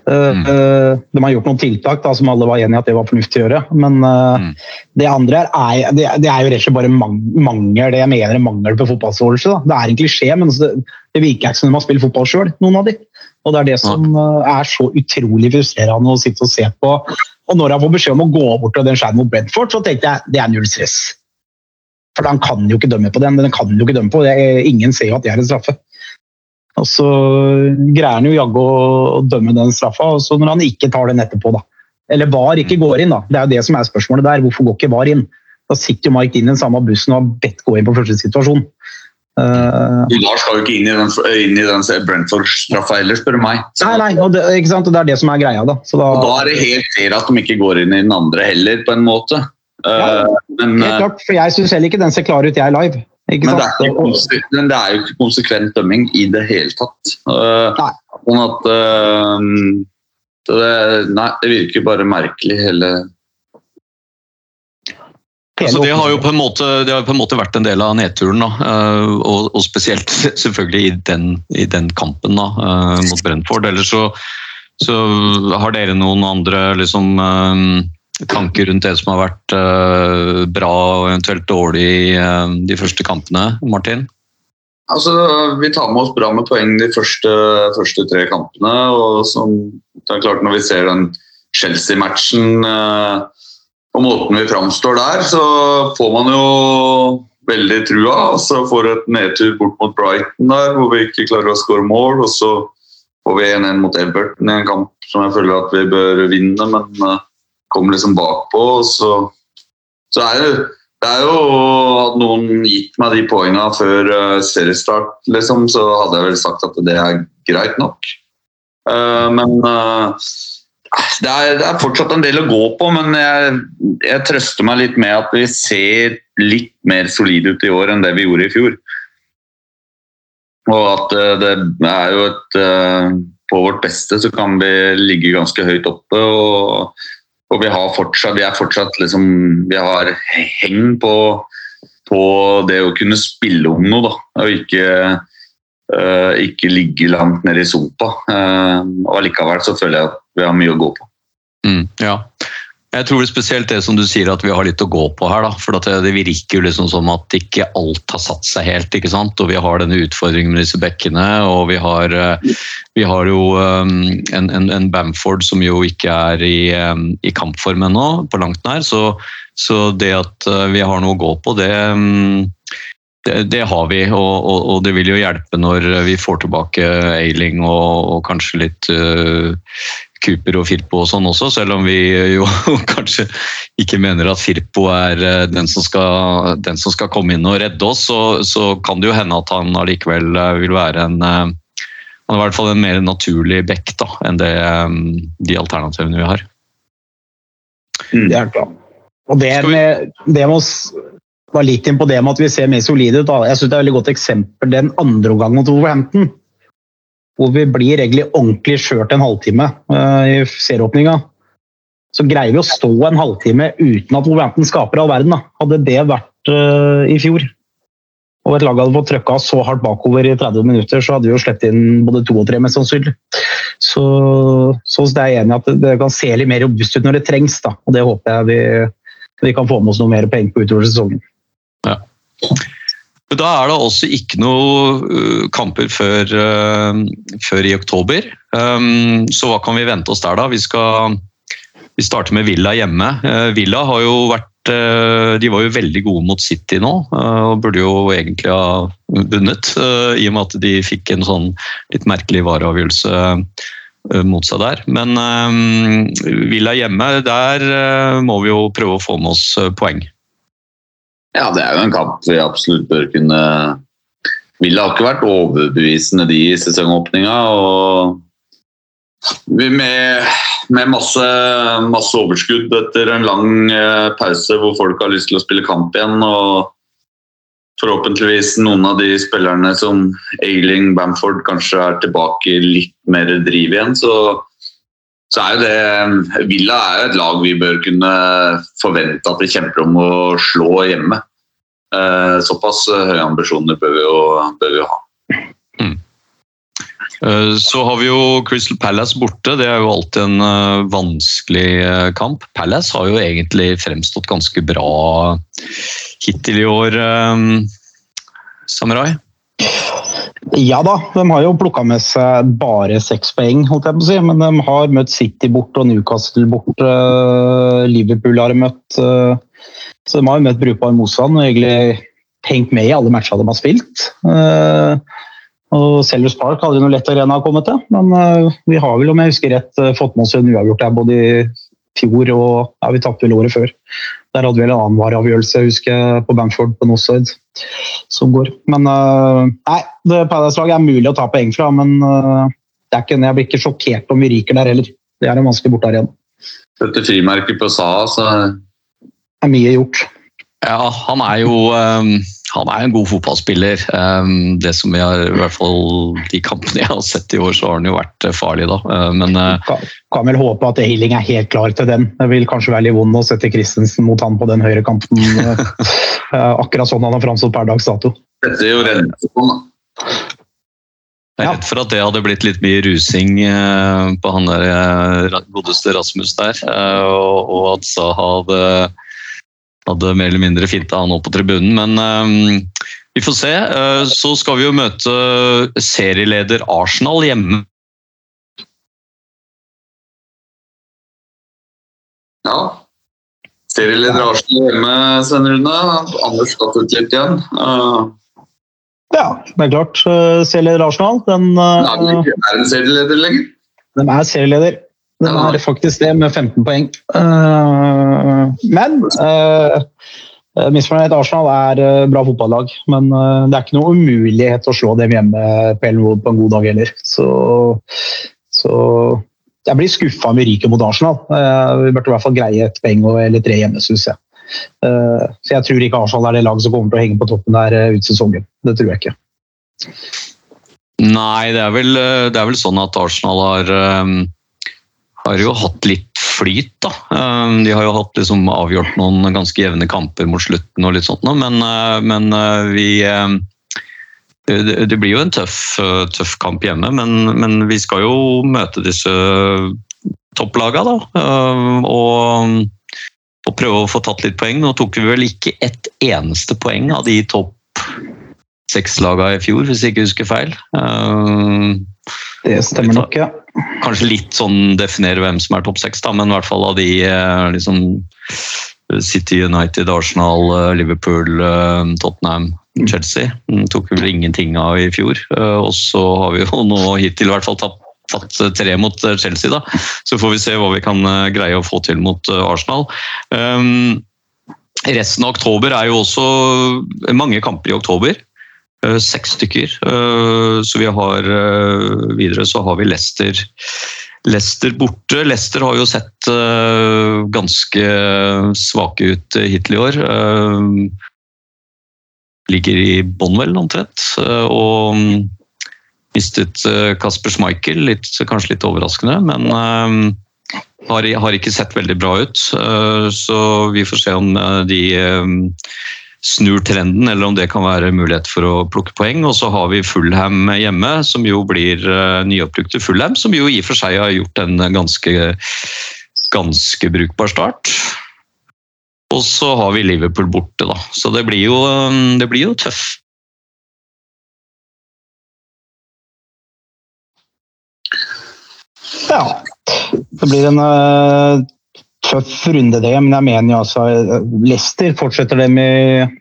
Eh, Mm. Uh, de har gjort noen tiltak da, som alle var enige i at det var fornuftig å gjøre. Men uh, Mm. det andre er, det, det er jo rett og slett bare mangel det jeg mener er mangel på fotballforståelse. Det er en klisjé, men det, det virker ikke som de har spilt fotball sjøl, noen av de. Og det er det som uh, er så utrolig frustrerende å sitte og se på. Og når han får beskjed om å gå bort til den skjermen mot Brentford, så tenkte jeg det er null stress. For han kan jo ikke dømme på den. Den kan jo ikke dømme på. Jeg, ingen ser jo at det er en straffe. Og så greier han jo jaggu å dømme den straffa, og så når han ikke tar den etterpå, da. Eller VAR ikke går inn, da. Det er jo det som er spørsmålet der. Hvorfor går ikke VAR inn? Da sitter jo Mike inn i den samme bussen og har bedt gå inn på første situasjon. Uh, Lars skal jo ikke inn i den, inn i den Brentford-straffa heller, spør du meg. Så, nei, nei, og det, ikke sant? Og det er det som er greia, da. Så da og da er det helt fair at de ikke går inn i den andre heller, på en måte. Ja, Eh, men, Helt eh, klart, for jeg syns heller ikke den ser klar ut, jeg live. Ikke men, det er ikke, men det er jo ikke konsekvent dømming i det hele tatt. Eh, Nei. sånn at eh, det, Nei, det virker bare merkelig, hele Altså, det har jo på en måte, det har på en måte vært en del av nedturen, da. eh, og, og spesielt selvfølgelig i den, i den kampen da, mot Brentford. Ellers så, så har dere noen andre liksom, eh, tanker rundt det som har vært eh, bra og eventuelt dårlig i eh, de første kampene, Martin? Altså, Vi tar med oss bra med poeng de første, første tre kampene. og som, det er klart Når vi ser den Chelsea-matchen eh, og måten vi framstår der, så får man jo veldig trua. og Så får et nedtur bort mot Brighton der, hvor vi ikke klarer å skåre mål. og Så får vi 1-1 mot Everton i en kamp som jeg føler at vi bør vinne, men kommer liksom bakpå. Så, så er det det er jo Hadde noen gitt meg de poengene før eh, seriestart, liksom, så hadde jeg vel sagt at det er greit nok. Uh, men uh, det, er, det er fortsatt en del å gå på, men jeg, jeg trøster meg litt med at vi ser litt mer solide ut i år enn det vi gjorde i fjor. Og at det er jo et på vårt beste, så kan vi ligge ganske høyt oppe. og, og vi, har fortsatt, vi er fortsatt liksom Vi har heng på, på det å kunne spille om noe, da. Og ikke, uh, ikke ligge langt nede i sumpa. Uh, og allikevel så føler jeg at vi har mye å gå på. Mm, ja. Jeg tror spesielt det som du sier at vi har litt å gå på her. da, for det, det virker jo liksom som at ikke alt har satt seg helt. ikke sant? Og vi har denne utfordringen med disse bekkene, og vi har, eh, vi har jo um, en, en, en, Bamford som jo ikke er i, um, i kampform ennå, på langt nær. Så, så, det at vi har noe å gå på, det, um, det, det har vi. Og, og, og, det vil jo hjelpe når vi får tilbake Ailing og, og kanskje litt uh, Cooper og Firpo og sånn også, selv om vi jo kanskje ikke mener at Firpo er eh, den som skal, den som skal komme inn og redde oss, så, så, kan det jo hende at han allikevel eh, vil være en eh, han er i hvert fall en mer naturlig back da, enn det, de alternativene vi har. Mm. Det er klart. Og det med, det med oss var litt inn på det med at vi ser mer solide ut. Jeg synes det er et veldig godt eksempel den andre omgangen mot Wolverhampton hvor vi blir egentlig ordentlig skjørt en halvtime uh, i serieåpninga, så greier vi å stå en halvtime uten at Wolverhampton skaper all verden. Da. Hadde det vært uh, i fjor, og et lag hadde fått trøkka så hardt bakover i 30 minutter, så hadde vi jo sluppet inn både to og tre, mest sannsynlig. Så, så det er jeg enig i at det kan se litt mer robust ut når det trengs, da. og det håper jeg vi, vi kan få med oss noe mer penger på utover sesongen. Ja. Da er det også ikke noe uh, kamper før, uh, før, i oktober. Um, så hva kan vi vente oss der, da? Vi, skal, vi starter med Villa hjemme. Villa har jo vært de var jo veldig gode mot City nå, og burde jo egentlig ha vunnet. I og med at de fikk en sånn litt merkelig vareavgjørelse mot seg der. Men Villa hjemme, der må vi jo prøve å få med oss poeng. Ja, det er jo en kamp vi absolutt bør kunne Ville har ikke vært overbevisende de i sesongåpninga. og med, med masse, masse, overskudd etter en lang eh, pause hvor folk har lyst til å spille kamp igjen. og Forhåpentligvis noen av de spillerne som Ailing Bamford kanskje er tilbake i litt mer driv igjen. Så, så er jo det Villa er et lag vi bør kunne forvente at vi kjemper om å slå hjemme. Eh, såpass eh, høye ambisjoner bør vi jo, bør vi jo ha. Mm. Eh, så har vi jo Crystal Palace borte. Det er jo alltid en vanskelig kamp. Palace har jo egentlig fremstått ganske bra hittil i år, Samurai? Ja da, de har jo plukka med seg bare seks poeng, holdt jeg på å si. Men de har møtt City bort og Newcastle bort. Liverpool har de møtt. Så de har jo møtt brukbar motstand og egentlig hengt med i alle matchene de har spilt. Uh, og Sellers Park hadde jo noe lett arena å komme til, men vi har vel, om jeg husker rett, fått med oss en uavgjort der både i fjor og ja, vi tapte vel året før. Der hadde vi en annen vareavgjørelse, husker jeg, på Bamford på Nosside som går. Men nei, det Palace-laget er mulig å ta poeng fra, men det er ikke, jeg blir ikke sjokkert om vi ryker der heller. Det er en vanskelig bortearena. Dette frimerket på Saha, så Det er mye gjort. Ja, han er jo um, han er en god fotballspiller. Um, det som jeg, i hvert fall De kampene jeg har sett i år, så har han jo vært uh, farlig, da. Uh, men uh, kan, kan, vel håpe at Eiling er helt klar til den. Det vil kanskje være litt vondt å sette Christensen mot han på den høyre kanten. akkurat sånn han har framstått per dags dato. Dette er jo redningspål, jeg er redd for at det hadde blitt litt mye rusing på han der godeste Rasmus der, og at Saha hadde hadde mer eller mindre finta han opp på tribunen. Men um, vi får se. Uh, så skal vi jo møte serieleder Arsenal hjemme. Ja. Serieleder Arsenal hjemme, Svein Rune. Anders skatt ut litt igjen. Uh, ja, det er klart. Serieleder Arsenal, den uh, Nei, Er den serieleder lenger? Den er serieleder. Den er faktisk det, med 15 poeng. Uh, men uh, misfornøyd Arsenal er uh, bra fotballag, men det er ikke noe umulighet å slå dem hjemme på Elwood på en god dag heller. Så, så jeg blir skuffa om vi ryker mot Arsenal. Vi burde i hvert fall greie et poeng eller tre hjemme, syns jeg. Så jeg tror ikke Arsenal er det laget som kommer til å henge på toppen der ut sesongen. Det tror jeg ikke. Nei, det er vel, eh, det er vel sånn at Arsenal har, eh, har jo hatt litt flyt, da. Eh, De har jo hatt liksom avgjort noen ganske jevne kamper mot slutten og litt sånt men, eh, men eh, vi eh, det, blir jo en tøff, eh, tøff kamp hjemme, men, men vi skal jo møte disse topplaga, da. eh, Og, og prøve å få tatt litt poeng. Nå tok vi vel ikke ett eneste poeng av de topp seks-laga i fjor, hvis jeg ikke husker feil. Det stemmer nok, ja. kanskje litt sånn definere hvem som er topp seks, men i hvert fall av de eh, liksom City United, Arsenal, eh, Liverpool, eh, Tottenham, Chelsea. Den tok vi vel ingenting av i fjor. Og så har vi jo nå hittil i hvert fall tatt, tatt tre mot Chelsea, da. Så får vi se hva vi kan greie å få til mot Arsenal. Um, resten av oktober er jo også mange kamper i oktober. Eh, Seks stykker. Eh, Så vi har eh, videre så har vi Leicester. Leicester borte. Leicester har jo sett ganske svake ut hittil i år. Ligger i bånn vel, omtrent. Og mm, mistet Kasper Schmeichel, litt, kanskje litt overraskende, men har, ikke sett veldig bra ut. Så vi får se om de snur trenden, eller om det kan være mulighet for å plukke poeng. Og så har vi Fullham hjemme, som jo blir uh, nyoppbrukte Fullham, som jo i og for seg har gjort en ganske, ganske brukbar start. Og så har vi Liverpool borte, da. Så det blir jo, eh, det blir jo tøff. Ja. Det blir en eh, runde, det. Men jeg mener jo altså eh, Leicester fortsetter det med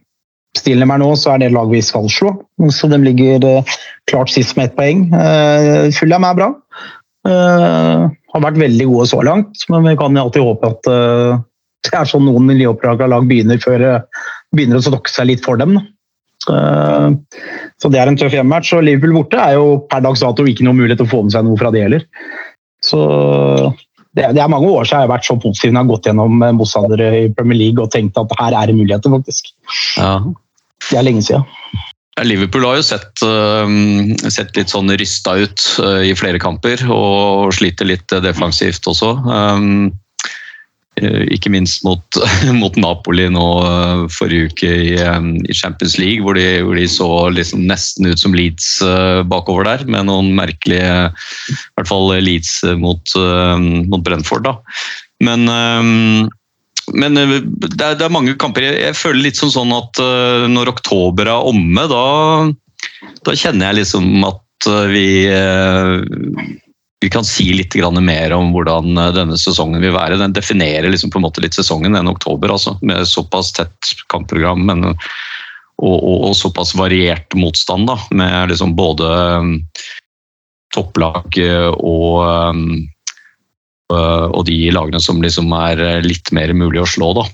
stilen de er nå, så er det laget vi skal slå. Så de ligger eh, klart sist med ett poeng. Uh, Fulham er bra. Eh, har vært veldig gode så langt, men vi kan alltid håpe at eh, det er sånn noen miljøoppdraga lag begynner før begynner å stokke seg litt for dem. Eh, så det er en tøff hjemmematch. Og Liverpool borte er jo per dags dato ikke noe mulighet til å få med seg noe fra det heller. Så det, det er mange år siden jeg har vært så positiv når jeg har gått gjennom eh, motstandere i Premier League og tenkt at her er det muligheter, faktisk. Ja. Det er lenge siden. Liverpool har jo sett, øhm, sett litt sånn rysta ut øh, i flere kamper, og sliter litt defensivt også. Um, ikke minst mot, mot Napoli nå øh, forrige uke i, i Champions League, hvor de, hvor de så liksom nesten ut som Leeds øh, bakover der, med noen merkelige I hvert fall Leeds mot, mot Brentford, da. Men men eh, det er, det er mange kamper. Jeg, føler litt som sånn at eh, når oktober er omme, da, da kjenner jeg liksom at eh, vi eh, vi kan si litt mer om hvordan eh, denne sesongen vil være. Den definerer liksom på en måte litt sesongen enn oktober, altså, med såpass tett kampprogram men, og, og, og såpass variert motstand. Da, med liksom både um, topplag eh, og eh, og de lagene som liksom er eh, litt mer mulig å slå, da.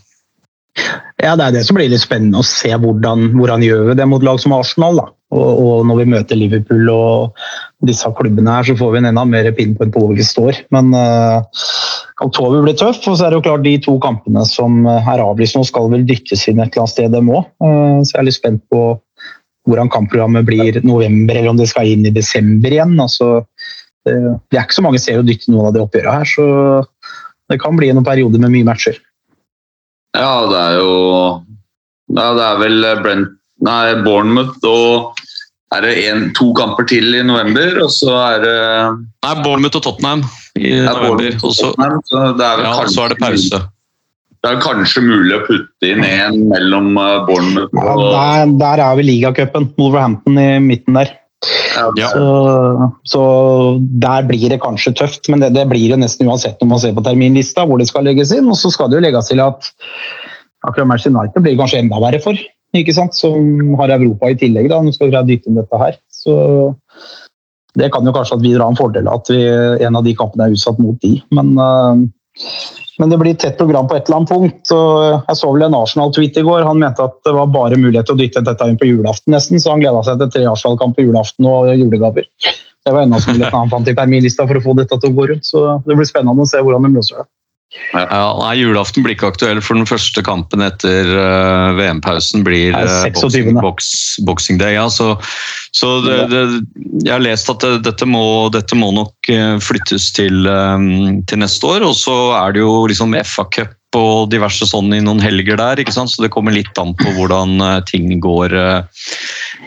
Ja, det er det som blir litt spennende å se hvordan, hvordan gjør vi det mot lag som Arsenal. da. Og, og når vi møter Liverpool og disse klubbene her, så får vi en enda mer pinpoint på hvor vi står. Men uh, oktober blir tøff, og så er det jo klart de to kampene som eh, er avlyst nå, skal vel dyttes inn et eller annet sted, dem òg. så jeg er litt spent på hvordan kampprogrammet blir november, eller om det skal inn i desember igjen. Altså, eh, det er ikke så mange serier å dytte noen av de oppgjørene her, så det kan bli noen perioder med mye matcher. Ja, det er jo ja, Det er vel Brent, nei, Bournemouth og er det en, to kamper til i november, og så er det Nei, Bournemouth og Tottenham i ja, november. Og så, Tottenham, så det er vel ja, kanskje, så er det pause. Det er kanskje mulig å putte inn en mellom Bournemouth Bournemouth Ja, og der, der er vi ligacupen. Wolverhampton i midten der. Ja. Så, så der blir det kanskje tøft, men det, det blir det nesten uansett når man ser på terminlista hvor det skal legges inn. Og så skal det jo legges til at akkurat Manchester United blir det kanskje enda verre for, ikke sant? som har Europa i tillegg. da, Nå skal greie å dytte inn dette her. Så det kan jo kanskje at vi drar en fordel av at vi, en av de kampene er utsatt mot de. Men, øh, men det blir tett program på et eller annet punkt. og Jeg så vel en Arsenal-tweet i går. Han mente at det var bare mulighet til å dytte dette inn på julaften, nesten, så han gleda seg til tre Arsenal-kamp på julaften og julegaver. Det var enda som han fant i terminlista for å få dette til å gå rundt. Så det blir spennende å se hvordan de løser det. Ja, nei, Julaften blir ikke aktuell, for den første kampen etter uh, VM-pausen blir eh, 26.. boxing, box, boxing Day. Ja, så så det, det, jeg har lest at det, dette, må, dette må nok eh, flyttes til, um, til neste år. Og så er det jo liksom FA-cup og diverse sånn i noen helger der, ikke sant? så det kommer litt an på hvordan eh, ting går, eh,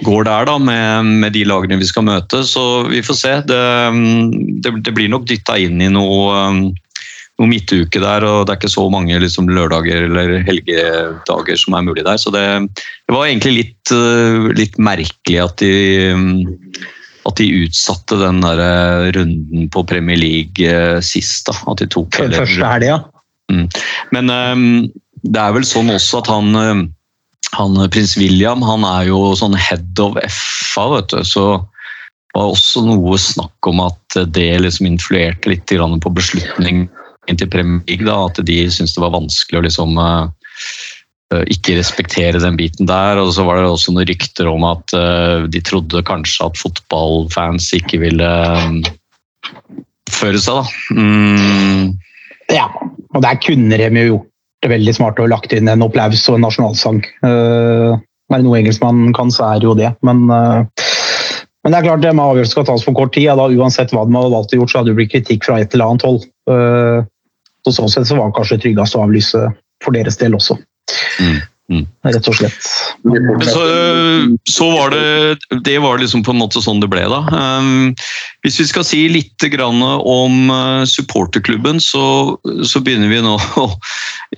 går der da, med, med de lagene vi skal møte. Så vi får se. Det, det, det blir nok dytta inn i noe eh, noe midtuke der, og det er ikke så mange liksom, lørdager eller helgedager som er mulig der. Så det, det var egentlig litt, eh, litt merkelig at de, mm, at de utsatte den der eh, runden på Premier League eh, sist. da, at de tok hele- første helga. men um, det er vel sånn også at han, han prins William han er jo sånn head of FA, vet du. Så var også noe snakk om at det liksom influerte litt på på beslutningen til Premier League. Da, at de syntes det var vanskelig å liksom eh, eh, ikke respektere den biten der. Og så var det også noen rykter om at eh, de trodde kanskje at fotballfans ikke ville føre seg, da. Mm. Ja, og der kunne de jo gjort det veldig smart og lagt inn en applaus og en nasjonalsang. Er det noe engelskmannen kan, så er det jo det. Men, men det er klart, det med avgjørelsen skal tas for kort tid. Ja, da, uansett hva de hadde valgt å gjort, så hadde det blitt kritikk fra et eller annet hold. Så sånn sett så var det kanskje tryggest å avlyse for deres del også. Mm. Rett og slett. Så, så var det Det var liksom på en måte sånn det ble, da. Um, hvis vi skal si litt grann om uh, supporterklubben, så, så begynner vi nå å,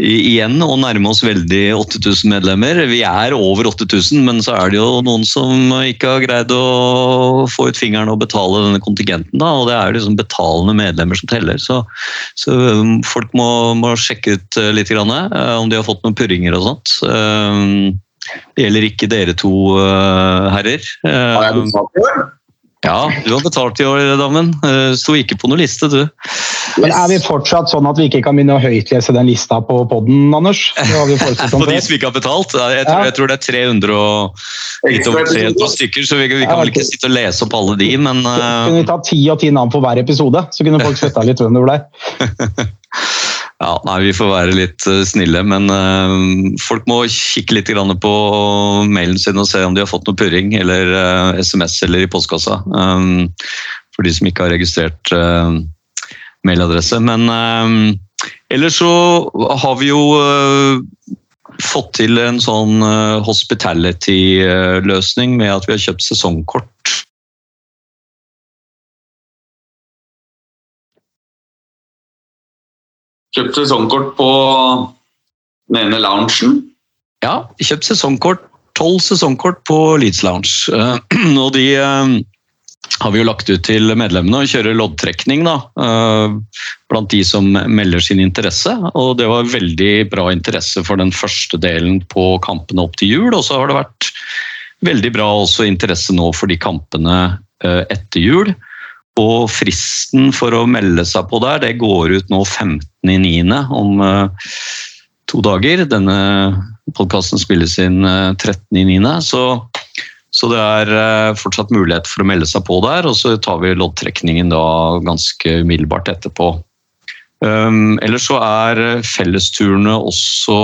igjen å nærme oss veldig 8000 medlemmer. Vi er over 8000, men så er det jo noen som ikke har greid å få ut fingeren og betale denne kontingenten. Da, og det er liksom betalende medlemmer som teller. Så, så folk må, må sjekke ut litt grann, om de har fått noen purringer og sånt. Um, det gjelder ikke dere to uh, herrer. Uh, Har jeg betalt i år? ja, du har betalt i år, damen. Uh, Sto ikke på noen liste, du. Men er vi fortsatt sånn at vi ikke kan begynne å høytlese den lista på podden, Anders? På de som ikke har betalt. Jeg tror, jeg tror det er 300 og litt over 300 stykker, så vi, vi kan vel ikke sitte og lese opp alle de, men Kunne vi uh, ta ti og ti navn på hver episode, så kunne folk svetta litt hvem det ble. Ja, nei, vi får være litt uh, snille. Men uh, folk må kikke litt på mailen sin og se om de har fått noe purring eller SMS eller i postkassa. For de som ikke har registrert mailadresse. Men ellers så har vi jo fått til en sånn hospitality-løsning med at vi har kjøpt sesongkort. Kjøpt sesongkort på den ene loungen. Ja, kjøpt sesongkort. Tolv sesongkort på Leeds Lounge. Eh, og de eh, har vi jo lagt ut til medlemmene og kjører loddtrekning da, eh, blant de som melder sin interesse. Og det var veldig bra interesse for den første delen på kampene opp til jul. Og så har det vært veldig bra også interesse nå for de kampene etter jul. Og fristen for å melde seg på der, det går ut nå 15.9. om eh, to dager. Denne podkasten spilles inn eh, 13.9. Så, så det er eh, fortsatt mulighet for å melde seg på der, og så tar vi loddtrekningen da ganske umiddelbart etterpå. Um, ellers så er eh, fellesturene også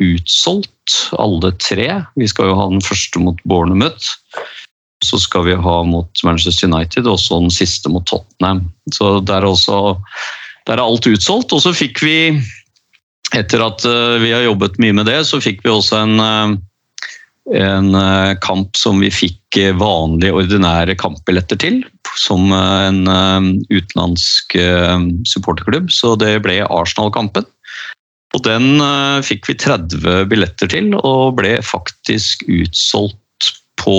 utsolgt, alle tre. Vi skal jo ha den første mot Bournemouth. Så skal vi ha mot Manchester United, og så den siste mot Tottenham. Så det er, også, der er alt utsolgt. Og så fikk vi, etter at eh, vi har jobbet mye med det, så fikk vi også en, eh, en eh, kamp som vi fikk vanlige, ordinære kampbilletter til. Som en utenlandsk supporterklubb. Så det ble Arsenal-kampen. Og den fikk vi 30 billetter til, og ble faktisk utsolgt på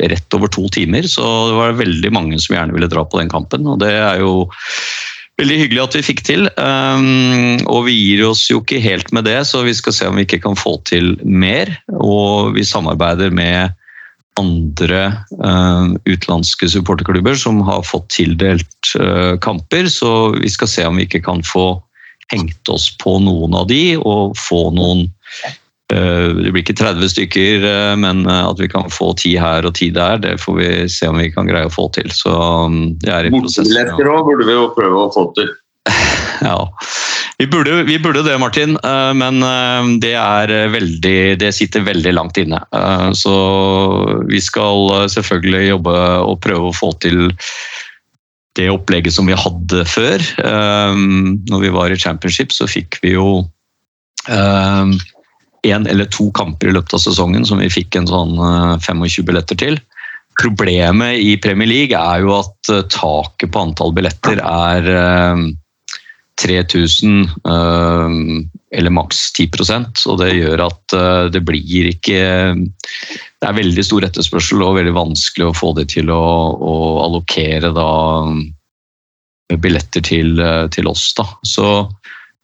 rett over to timer. Så det var veldig mange som gjerne ville dra på den kampen, og det er jo veldig hyggelig at vi fikk til. Um, og vi gir oss jo ikke helt med det, så vi skal se om vi ikke kan få til mer. Og vi samarbeider med andre uh, utenlandske supporterklubber som har fått tildelt uh, kamper, så vi skal se om vi ikke kan få hengt oss på noen av de og få noen eh, det blir ikke 30 stykker, eh, men eh, at vi kan få ti her og ti der, det får vi se om vi kan greie å få til. Så um, det er i prosessen. Bortebilletter òg burde vi jo prøve å få til. Ja. Vi burde, vi burde det, Martin, eh, men eh, det, er eh, veldig, det sitter veldig langt inne. Eh, Så vi skal eh, selvfølgelig jobbe og prøve å få til det opplegget som vi hadde før. Eh, Når vi var i championship, så fikk vi jo én eller to kamper i løpet av sesongen som vi fikk en sånn eh, 25 billetter til. Problemet i Premier League er jo at eh, taket på antall billetter er eh, 3000 eh, eller maks 10% og det gjør at eh, det blir ikke Det er veldig stor etterspørsel og veldig vanskelig å få det til å, å allokere da billetter til, eh, til oss. Da. Så,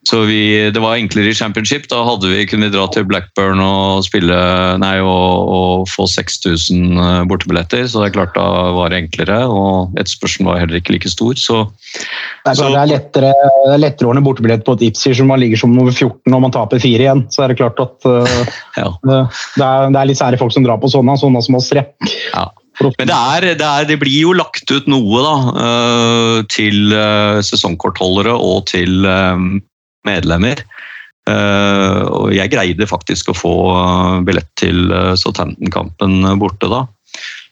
så vi, det var enklere i championship. Da hadde vi, kunne vi dra til Blackburn og spille Nei, og, og få 6000 eh, bortebilletter. Så det er klart da var det enklere, og etterspørselen var heller ikke like stor. Så Det er, Så- det er lettere, det er lettere å ordne bortebillett på et Ipsy som man ligger som nummer 14 og man taper fire igjen. Så er det klart at uh, ja. det, er, det er litt sære folk som drar på sånne, sånne som oss tre. Ja. Men det, er, det, er, det blir jo lagt ut noe da, eh, til sesongkortholdere og til medlemmer. Eh, og jeg greide faktisk å få eh, billett til eh, Southampton-kampen borte da.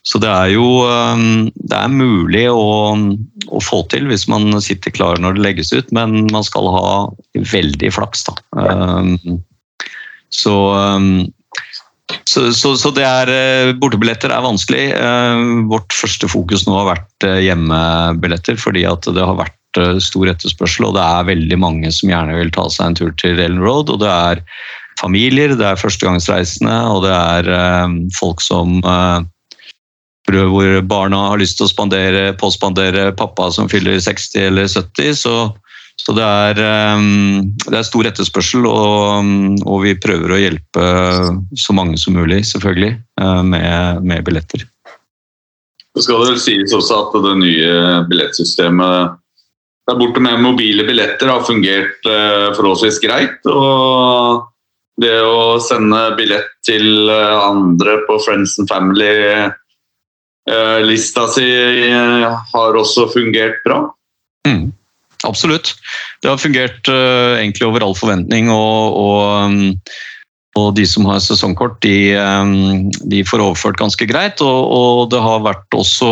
Så det er jo det er mulig å, å få til hvis man sitter klar når det legges ut, men man skal ha veldig flaks. da. Så så, så, så det er, bortebilletter er vanskelig. Vårt første fokus nå har vært hjemmebilletter, fordi at det har vært stor etterspørsel, og det er veldig mange som gjerne vil ta seg en tur til Ellen Road. Og det er familier, det er førstegangsreisende, og det er eh, folk som eh, hvor- barna har lyst til å spandere, påspandere pappa som fyller 60 eller 70. Så, så det, er, eh, det er stor etterspørsel, og, og vi prøver å hjelpe så mange som mulig, selvfølgelig, eh, med, med billetter. Det skal vel sies også at det nye billettsystemet der borte med mobile billetter har fungert eh, forholdsvis greit. Og det å sende billett til eh, andre på Friends and Family-lista si eh, har også fungert bra. Mm, absolutt. Det har fungert eh, egentlig over all forventning, og, og, um, og de som har sesongkort, de, um, de får overført ganske greit. Og, og det har vært også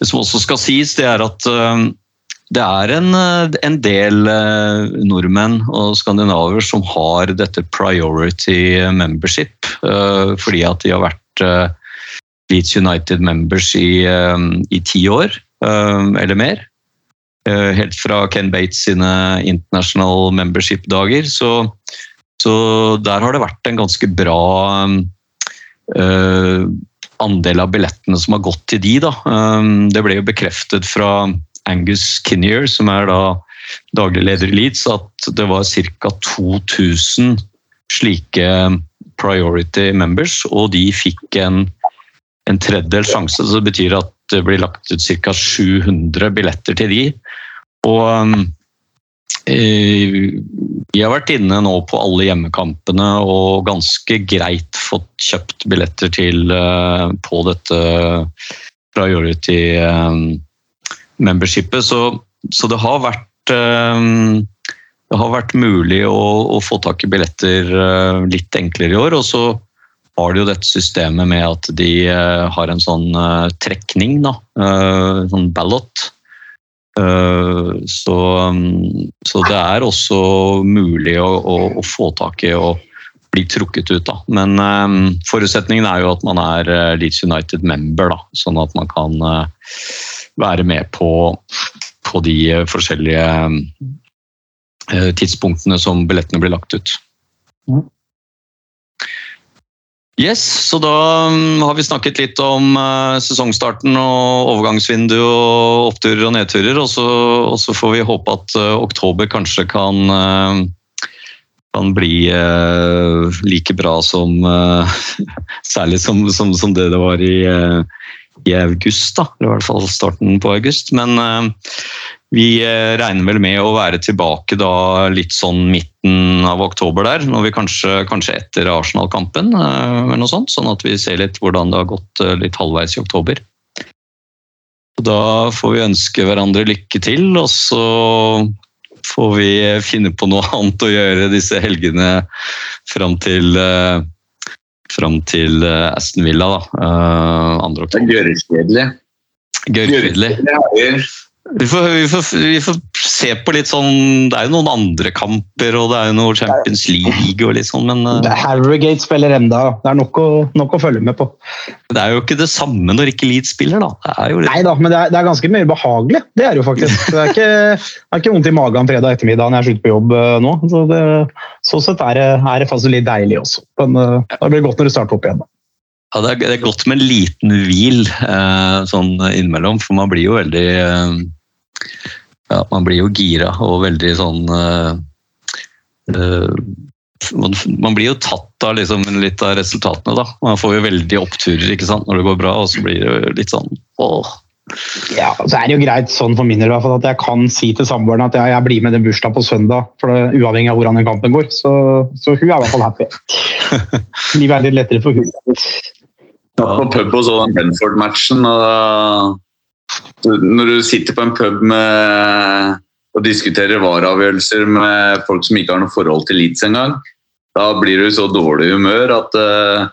Det som også skal sies, det er at um, det er en, eh, en del eh, nordmenn og skandinaver som har dette priority membership, eh, fordi at de har vært Leeds United members i, i ti år eller mer. Helt fra Ken Bates sine international membership-dager. Så, så der har det vært en ganske bra eh, andel av billettene som har gått til de. Da. Eh, Det ble jo bekreftet fra Angus Kinnear, som er da daglig leder i Leeds, at det var ca. 2000 slike priority members, og de fikk en, en tredjedel sjanse. Så det betyr at det blir lagt ut ca. 700 billetter til de. Og um, eh, vi har vært inne nå på alle hjemmekampene og ganske greit fått kjøpt billetter til eh, på dette priority eh, membershipet. Så, så det har vært eh, det har vært mulig å, å få tak i billetter eh, litt enklere i år. Og så har de jo dette systemet med at de eh, har en sånn trekning, da. sånn ballot. Så, mm, så det er også mulig å, å, å få tak i og bli trukket ut, da. Men forutsetningen er jo at man er Leeds United member, da. Sånn at man kan være med på, på de eh, forskjellige eh, tidspunktene som billettene blir lagt ut. Yes, så da mm, har vi snakket litt om eh, sesongstarten og overgangsvindu og oppturer og nedturer, og så, og så får vi håpe at oktober kanskje kan, kan bli like bra som Særlig som, som, som det det var i, i august, da. Eller i hvert fall starten på august. Men eh, vi eh, regner vel med å være tilbake da litt sånn midten av oktober der, når vi kanskje, kanskje etter Arsenal-kampen, eh, eller noe sånt, sånn at vi ser litt hvordan det har gått litt halvveis i oktober. Da får vi ønske hverandre lykke til, og så får vi finne på noe annet å gjøre disse helgene fram til Fram til eh, Aston Villa, da. eh, 2. Det er gørrkjedelig. Gørrkjedelig. Vi får, vi, får, vi får se på litt sånn Det er jo noen andre kamper, og det er jo noe Champions League og litt sånn, men eh, Harrogate spiller enda. Det er nok å, nok å følge med på. det er jo ikke det samme når ikke Leeds spiller, da. Nei da, men det er, det er ganske mye behagelig. Det er det jo faktisk. Det er ikke, det er ikke vondt i magen fredag ettermiddag når jeg slutter på jobb eh, nå. Så det, sånn sett er det, er det faktisk litt deilig også. Men eh, det blir godt når det starter opp igjen. da. Ja, det, er, det er godt med en liten hvil eh, sånn innimellom, for man blir jo veldig eh, Ja, man blir jo gira og veldig sånn eh, man, man blir jo tatt av liksom, litt av resultatene, da. Man får jo veldig oppturer ikke sant, når det går bra, og så blir det jo litt sånn åh. Ja, så er det jo greit sånn for min del i hvert fall at jeg kan si til samboeren at jeg, jeg blir med den bursdagen på søndag, for det, uavhengig av hvordan den kampen går. Så, så hun er i hvert fall happy. Livet er litt lettere for hun. Var på pub og så den Benford-matchen. og Når du sitter på en pub med, og diskuterer vareavgjørelser med folk som ikke har noe forhold til Leeds engang, da blir du i så dårlig humør at uh,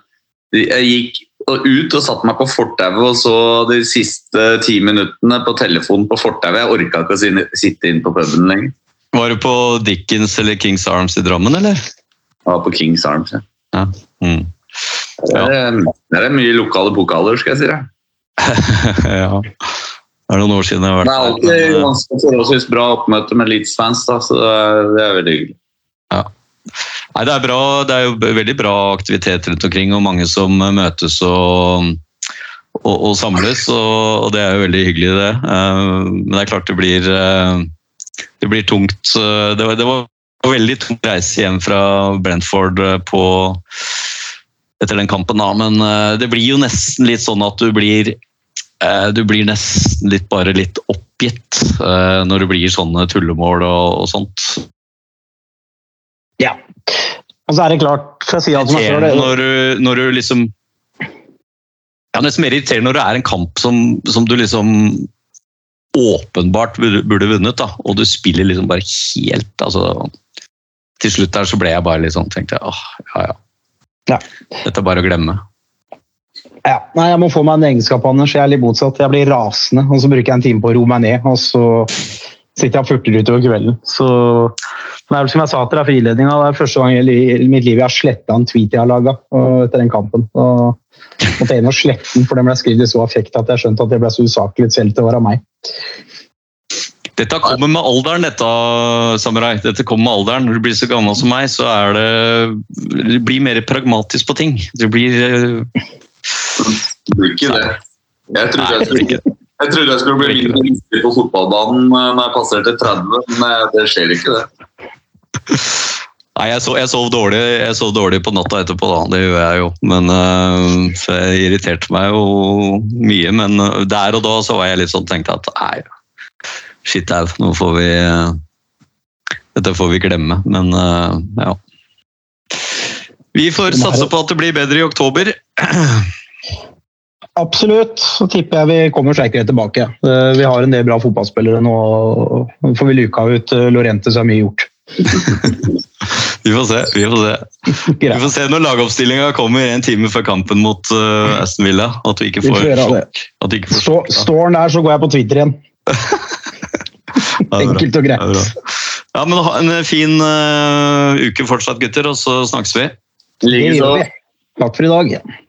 jeg gikk ut og satte meg på fortauet og så de siste ti minuttene på telefonen på fortauet. Jeg orka ikke å sitte inn på puben lenger. Var du på Dickens eller Kings Arms i Drammen, eller? Var på Kings Arms. Ja. Ja. Mm. Der, er- der er mye lokale pokaler, skal jeg si deg. ja. Det er noen år siden jeg har Det vært er der. alltid er alltid ganske forholdsvis bra oppmøte med Leeds-fans, så det er, veldig hyggelig. Nei, det er bra. Det er jo veldig bra aktivitet rundt omkring, og mange som møtes og, og, og samles. Og, og det er jo veldig hyggelig, det. Eh, Men det er klart det blir eh, Det blir tungt. Eh, Det var, det var veldig tung reise hjem fra Brentford eh, på etter den kampen, da. Men eh, det blir jo nesten litt sånn at du blir eh, du blir nesten litt bare litt oppgitt eh, når det blir sånne tullemål og, og sånt. Ja. Og så er det klart, skal jeg si alt som jeg irriterende selv, når du, når du liksom ja, Nesten mer irriterende når det er en kamp som, som du liksom åpenbart burde vunnet, da, og du spiller liksom bare helt altså, Til slutt der så ble jeg bare litt sånn tenkte jeg, åh, ja, ja. Ja. Dette er bare å glemme. Ja, nei, jeg må få meg en egenskap, Anders. Jeg er litt motsatt. Jeg blir rasende, og så bruker jeg en time på å roe meg ned. Og så sitter jeg og furter utover kvelden. Så det er vel som jeg sa til deg for innledninga, det er første gang i mitt liv jeg har sletta en tweet jeg har laga etter den kampen. Og måtte inn og slette den, for den ble skrevet i så affekt at jeg skjønte at det ble så usaklig selv til å være meg. Dette kommer med alderen, dette, Samurai. Dette kommer med alderen. Når du blir så gammel som meg, så er det Du blir mer pragmatisk på ting. Du blir Du blir ikke det. Jeg trodde jeg skulle, jeg trodde jeg skulle bli mindre viktig på fotballbanen eh, når jeg passerte 30, men eh, det skjer ikke det. Nei, jeg, sov, jeg, sov dårlig, jeg sov dårlig på natta etterpå, da. Det gjør jeg jo. Men, så jeg irriterte meg jo mye. Men der og da så var jeg litt sånn tenkte at nei, shit au, nå får vi øh, Dette får vi glemme. Men øh, ja. Vi får satse på at det blir bedre i oktober. Absolutt. Så tipper jeg vi kommer sterkere tilbake. Eh, Vi har en del bra fotballspillere nå. Får vi luka ut eh, Lorente, så er mye gjort. Vi får se. Vi får se, vi får se når lagoppstillinga kommer en time før kampen mot uh, Aston Villa. At vi ikke får. Vi får sjokk, står den der, så går jeg på Twitter igjen. Enkelt og greit. Ja, men ha en fin uh, uke fortsatt, gutter, og så snakkes vi. Likeså. Takk for i dag.